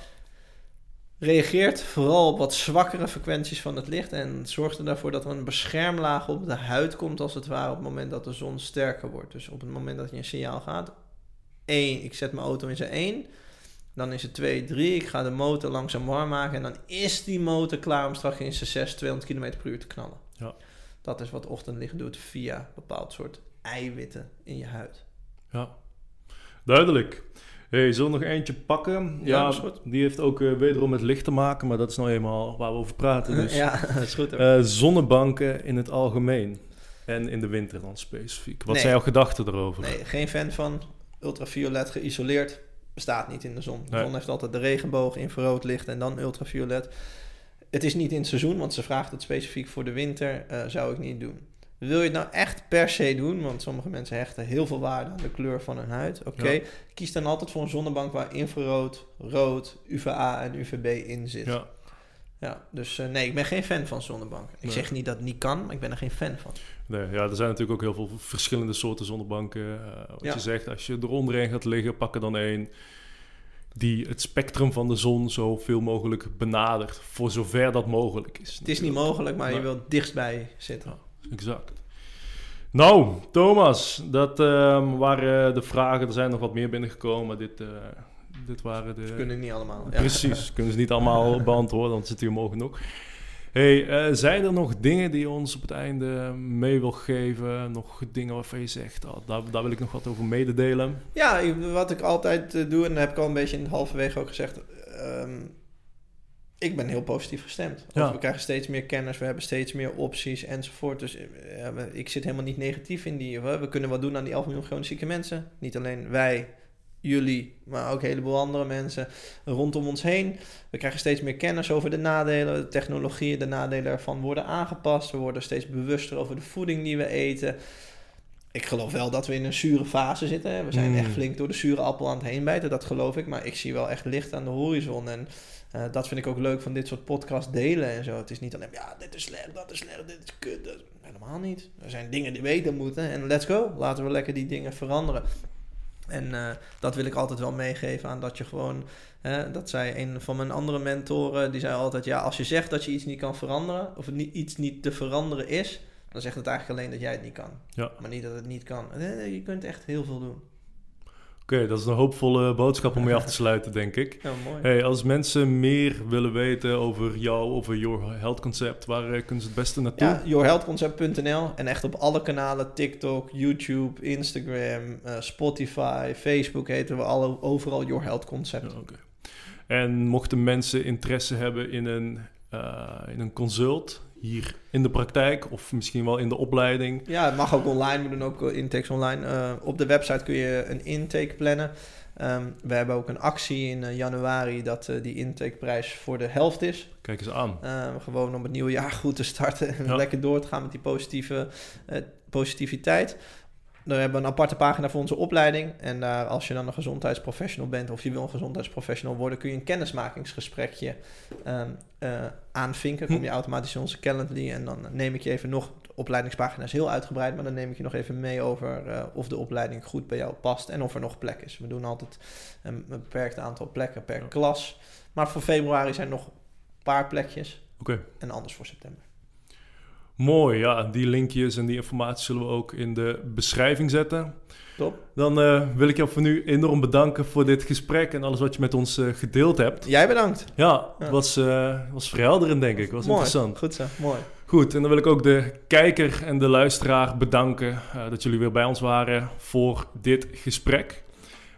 reageert vooral op wat zwakkere frequenties van het licht en zorgt er daarvoor dat er een beschermlaag op de huid komt, als het ware, op het moment dat de zon sterker wordt. Dus op het moment dat je een signaal gaat, 1, ik zet mijn auto in zijn 1, dan is het 2, 3, ik ga de motor langzaam warm maken en dan is die motor klaar om straks in zijn 6, 200 km per uur te knallen. Ja. Dat is wat ochtendlicht doet via bepaald soort eiwitten in je huid. ja. Duidelijk. Hey, zullen we nog eentje pakken? Ja. Die heeft ook uh, wederom met licht te maken, maar dat is nou eenmaal waar we over praten. Dus. ja, dat is goed. Uh, zonnebanken in het algemeen. En in de winter dan specifiek. Wat zijn jouw gedachten erover? Nee, geen fan van. Ultraviolet geïsoleerd. Bestaat niet in de zon. De zon heeft altijd de regenboog, infrarood licht en dan ultraviolet. Het is niet in het seizoen, want ze vraagt het specifiek voor de winter. Uh, zou ik niet doen. Wil je het nou echt per se doen? Want sommige mensen hechten heel veel waarde aan de kleur van hun huid. Oké, kies dan altijd voor een zonnebank waar infrarood, rood, UVA en UVB in zit. Ja. Ja, dus uh, nee, ik ben geen fan van zonnebanken. Ik zeg niet dat het niet kan, maar ik ben er geen fan van. Nee, ja, er zijn natuurlijk ook heel veel verschillende soorten zonnebanken. Uh, wat ja. je zegt, als je eronder een gaat liggen, pak er dan één die het spectrum van de zon zoveel mogelijk benadert, voor zover dat mogelijk is. Het is niet mogelijk, maar je wilt dichtstbij zitten. Ja, exact. Nou, Thomas, dat uh, waren de vragen. Er zijn nog wat meer binnengekomen. Dit, uh, dit waren de... kunnen niet allemaal. Ja. Precies, kunnen ze niet allemaal beantwoorden, want zit hier morgen nog. Hey, uh, zijn er nog dingen die je ons op het einde mee wil geven? Nog dingen waarvan je zegt, oh, daar, daar, wil ik nog wat over mededelen? Ja, wat ik altijd uh, doe, en dat heb ik al een beetje in het halverwege ook gezegd. Um, ik ben heel positief gestemd. Ja. We krijgen steeds meer kennis, we hebben steeds meer opties enzovoort. Dus uh, ik zit helemaal niet negatief in die. We kunnen wat doen aan die 11 miljoen chronisch zieke mensen. Niet alleen wij, jullie, maar ook een heleboel andere mensen rondom ons heen. We krijgen steeds meer kennis over de nadelen, de technologieën, de nadelen ervan worden aangepast. We worden steeds bewuster over de voeding die we eten. Ik geloof wel dat we in een zure fase zitten. We zijn echt mm. flink door de zure appel aan het heen bijten, dat geloof ik. Maar ik zie wel echt licht aan de horizon. En uh, dat vind ik ook leuk van dit soort podcast delen en zo. Het is niet alleen, ja, dit is slecht, dat is slecht, dit is kut. Dat... Helemaal niet. Er zijn dingen die weten moeten en let's go. Laten we lekker die dingen veranderen. En uh, dat wil ik altijd wel meegeven aan dat je gewoon, hè, dat zei een van mijn andere mentoren, die zei altijd, ja, als je zegt dat je iets niet kan veranderen, of niet, iets niet te veranderen is, dan zegt het eigenlijk alleen dat jij het niet kan. Ja. Maar niet dat het niet kan. Je kunt echt heel veel doen. Oké, dat is een hoopvolle boodschap om mee af te sluiten, denk ik. Ja, mooi. Hey, als mensen meer willen weten over jou, over Your Health Concept, waar eh, kunnen ze het beste naartoe? Ja, yourhealthconcept.nl en echt op alle kanalen, TikTok, YouTube, Instagram, uh, Spotify, Facebook heten we alle, overal Your Health Concept. Ja, En mochten mensen interesse hebben in een, uh, in een consult, hier in de praktijk of misschien wel in de opleiding? Ja, het mag ook online. We doen ook eh, intakes online. Uh, op de website kun je een intake plannen. Um, we hebben ook een actie in uh, januari dat uh, die intakeprijs voor de helft is. Kijk eens aan. Uh, gewoon om het nieuwe jaar goed te starten en lekker door te gaan met die positieve positiviteit. Dan hebben we een aparte pagina voor onze opleiding. En daar, als je dan een gezondheidsprofessional bent of je wil een gezondheidsprofessional worden, kun je een kennismakingsgesprekje um, uh, aanvinken. Kom je hm. automatisch in onze Calendly en dan neem ik je even nog. De opleidingspagina is heel uitgebreid, maar dan neem ik je nog even mee over uh, of de opleiding goed bij jou past en of er nog plek is. We doen altijd een beperkt aantal plekken per klas. Maar voor februari zijn nog een paar plekjes. Oké. En anders voor september. Mooi, ja. Die linkjes en die informatie zullen we ook in de beschrijving zetten. Top. Dan uh, wil ik jou voor nu enorm bedanken voor dit gesprek en alles wat je met ons uh, gedeeld hebt. Jij bedankt. Ja, het was, uh, was verhelderend, denk ik. was mooi. interessant. Goed zo, mooi. Goed, en dan wil ik ook de kijker en de luisteraar bedanken dat jullie weer bij ons waren voor dit gesprek.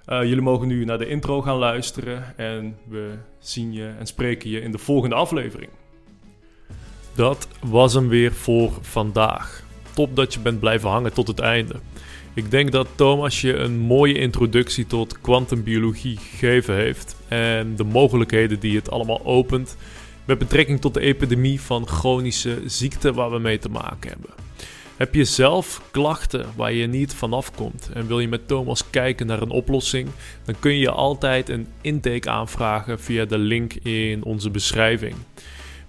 jullie mogen nu naar de intro gaan luisteren en we zien je en spreken je in de volgende aflevering. Dat was hem weer voor vandaag. Top dat je bent blijven hangen tot het einde. Ik denk dat Thomas je een mooie introductie tot kwantumbiologie gegeven heeft en de mogelijkheden die het allemaal opent met betrekking tot de epidemie van chronische ziekten waar we mee te maken hebben. Heb je zelf klachten waar je niet vanaf komt en wil je met Thomas kijken naar een oplossing, dan kun je altijd een intake aanvragen via de link in onze beschrijving.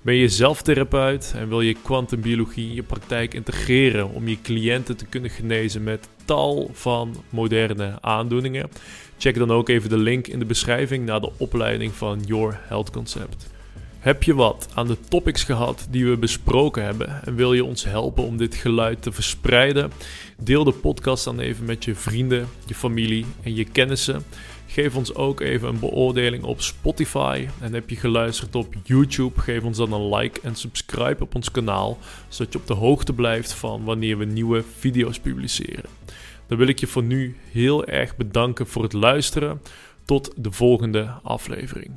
Ben je zelf therapeut en wil je kwantumbiologie in je praktijk integreren om je cliënten te kunnen genezen met tal van moderne aandoeningen? Check dan ook even de link in de beschrijving naar de opleiding van Your Health Concept. Heb je wat aan de topics gehad die we besproken hebben en wil je ons helpen om dit geluid te verspreiden? Deel de podcast dan even met je vrienden, je familie en je kennissen. Geef ons ook even een beoordeling op Spotify. En heb je geluisterd op YouTube, geef ons dan een like en subscribe op ons kanaal, zodat je op de hoogte blijft van wanneer we nieuwe video's publiceren. Dan wil ik je voor nu heel erg bedanken voor het luisteren. Tot de volgende aflevering.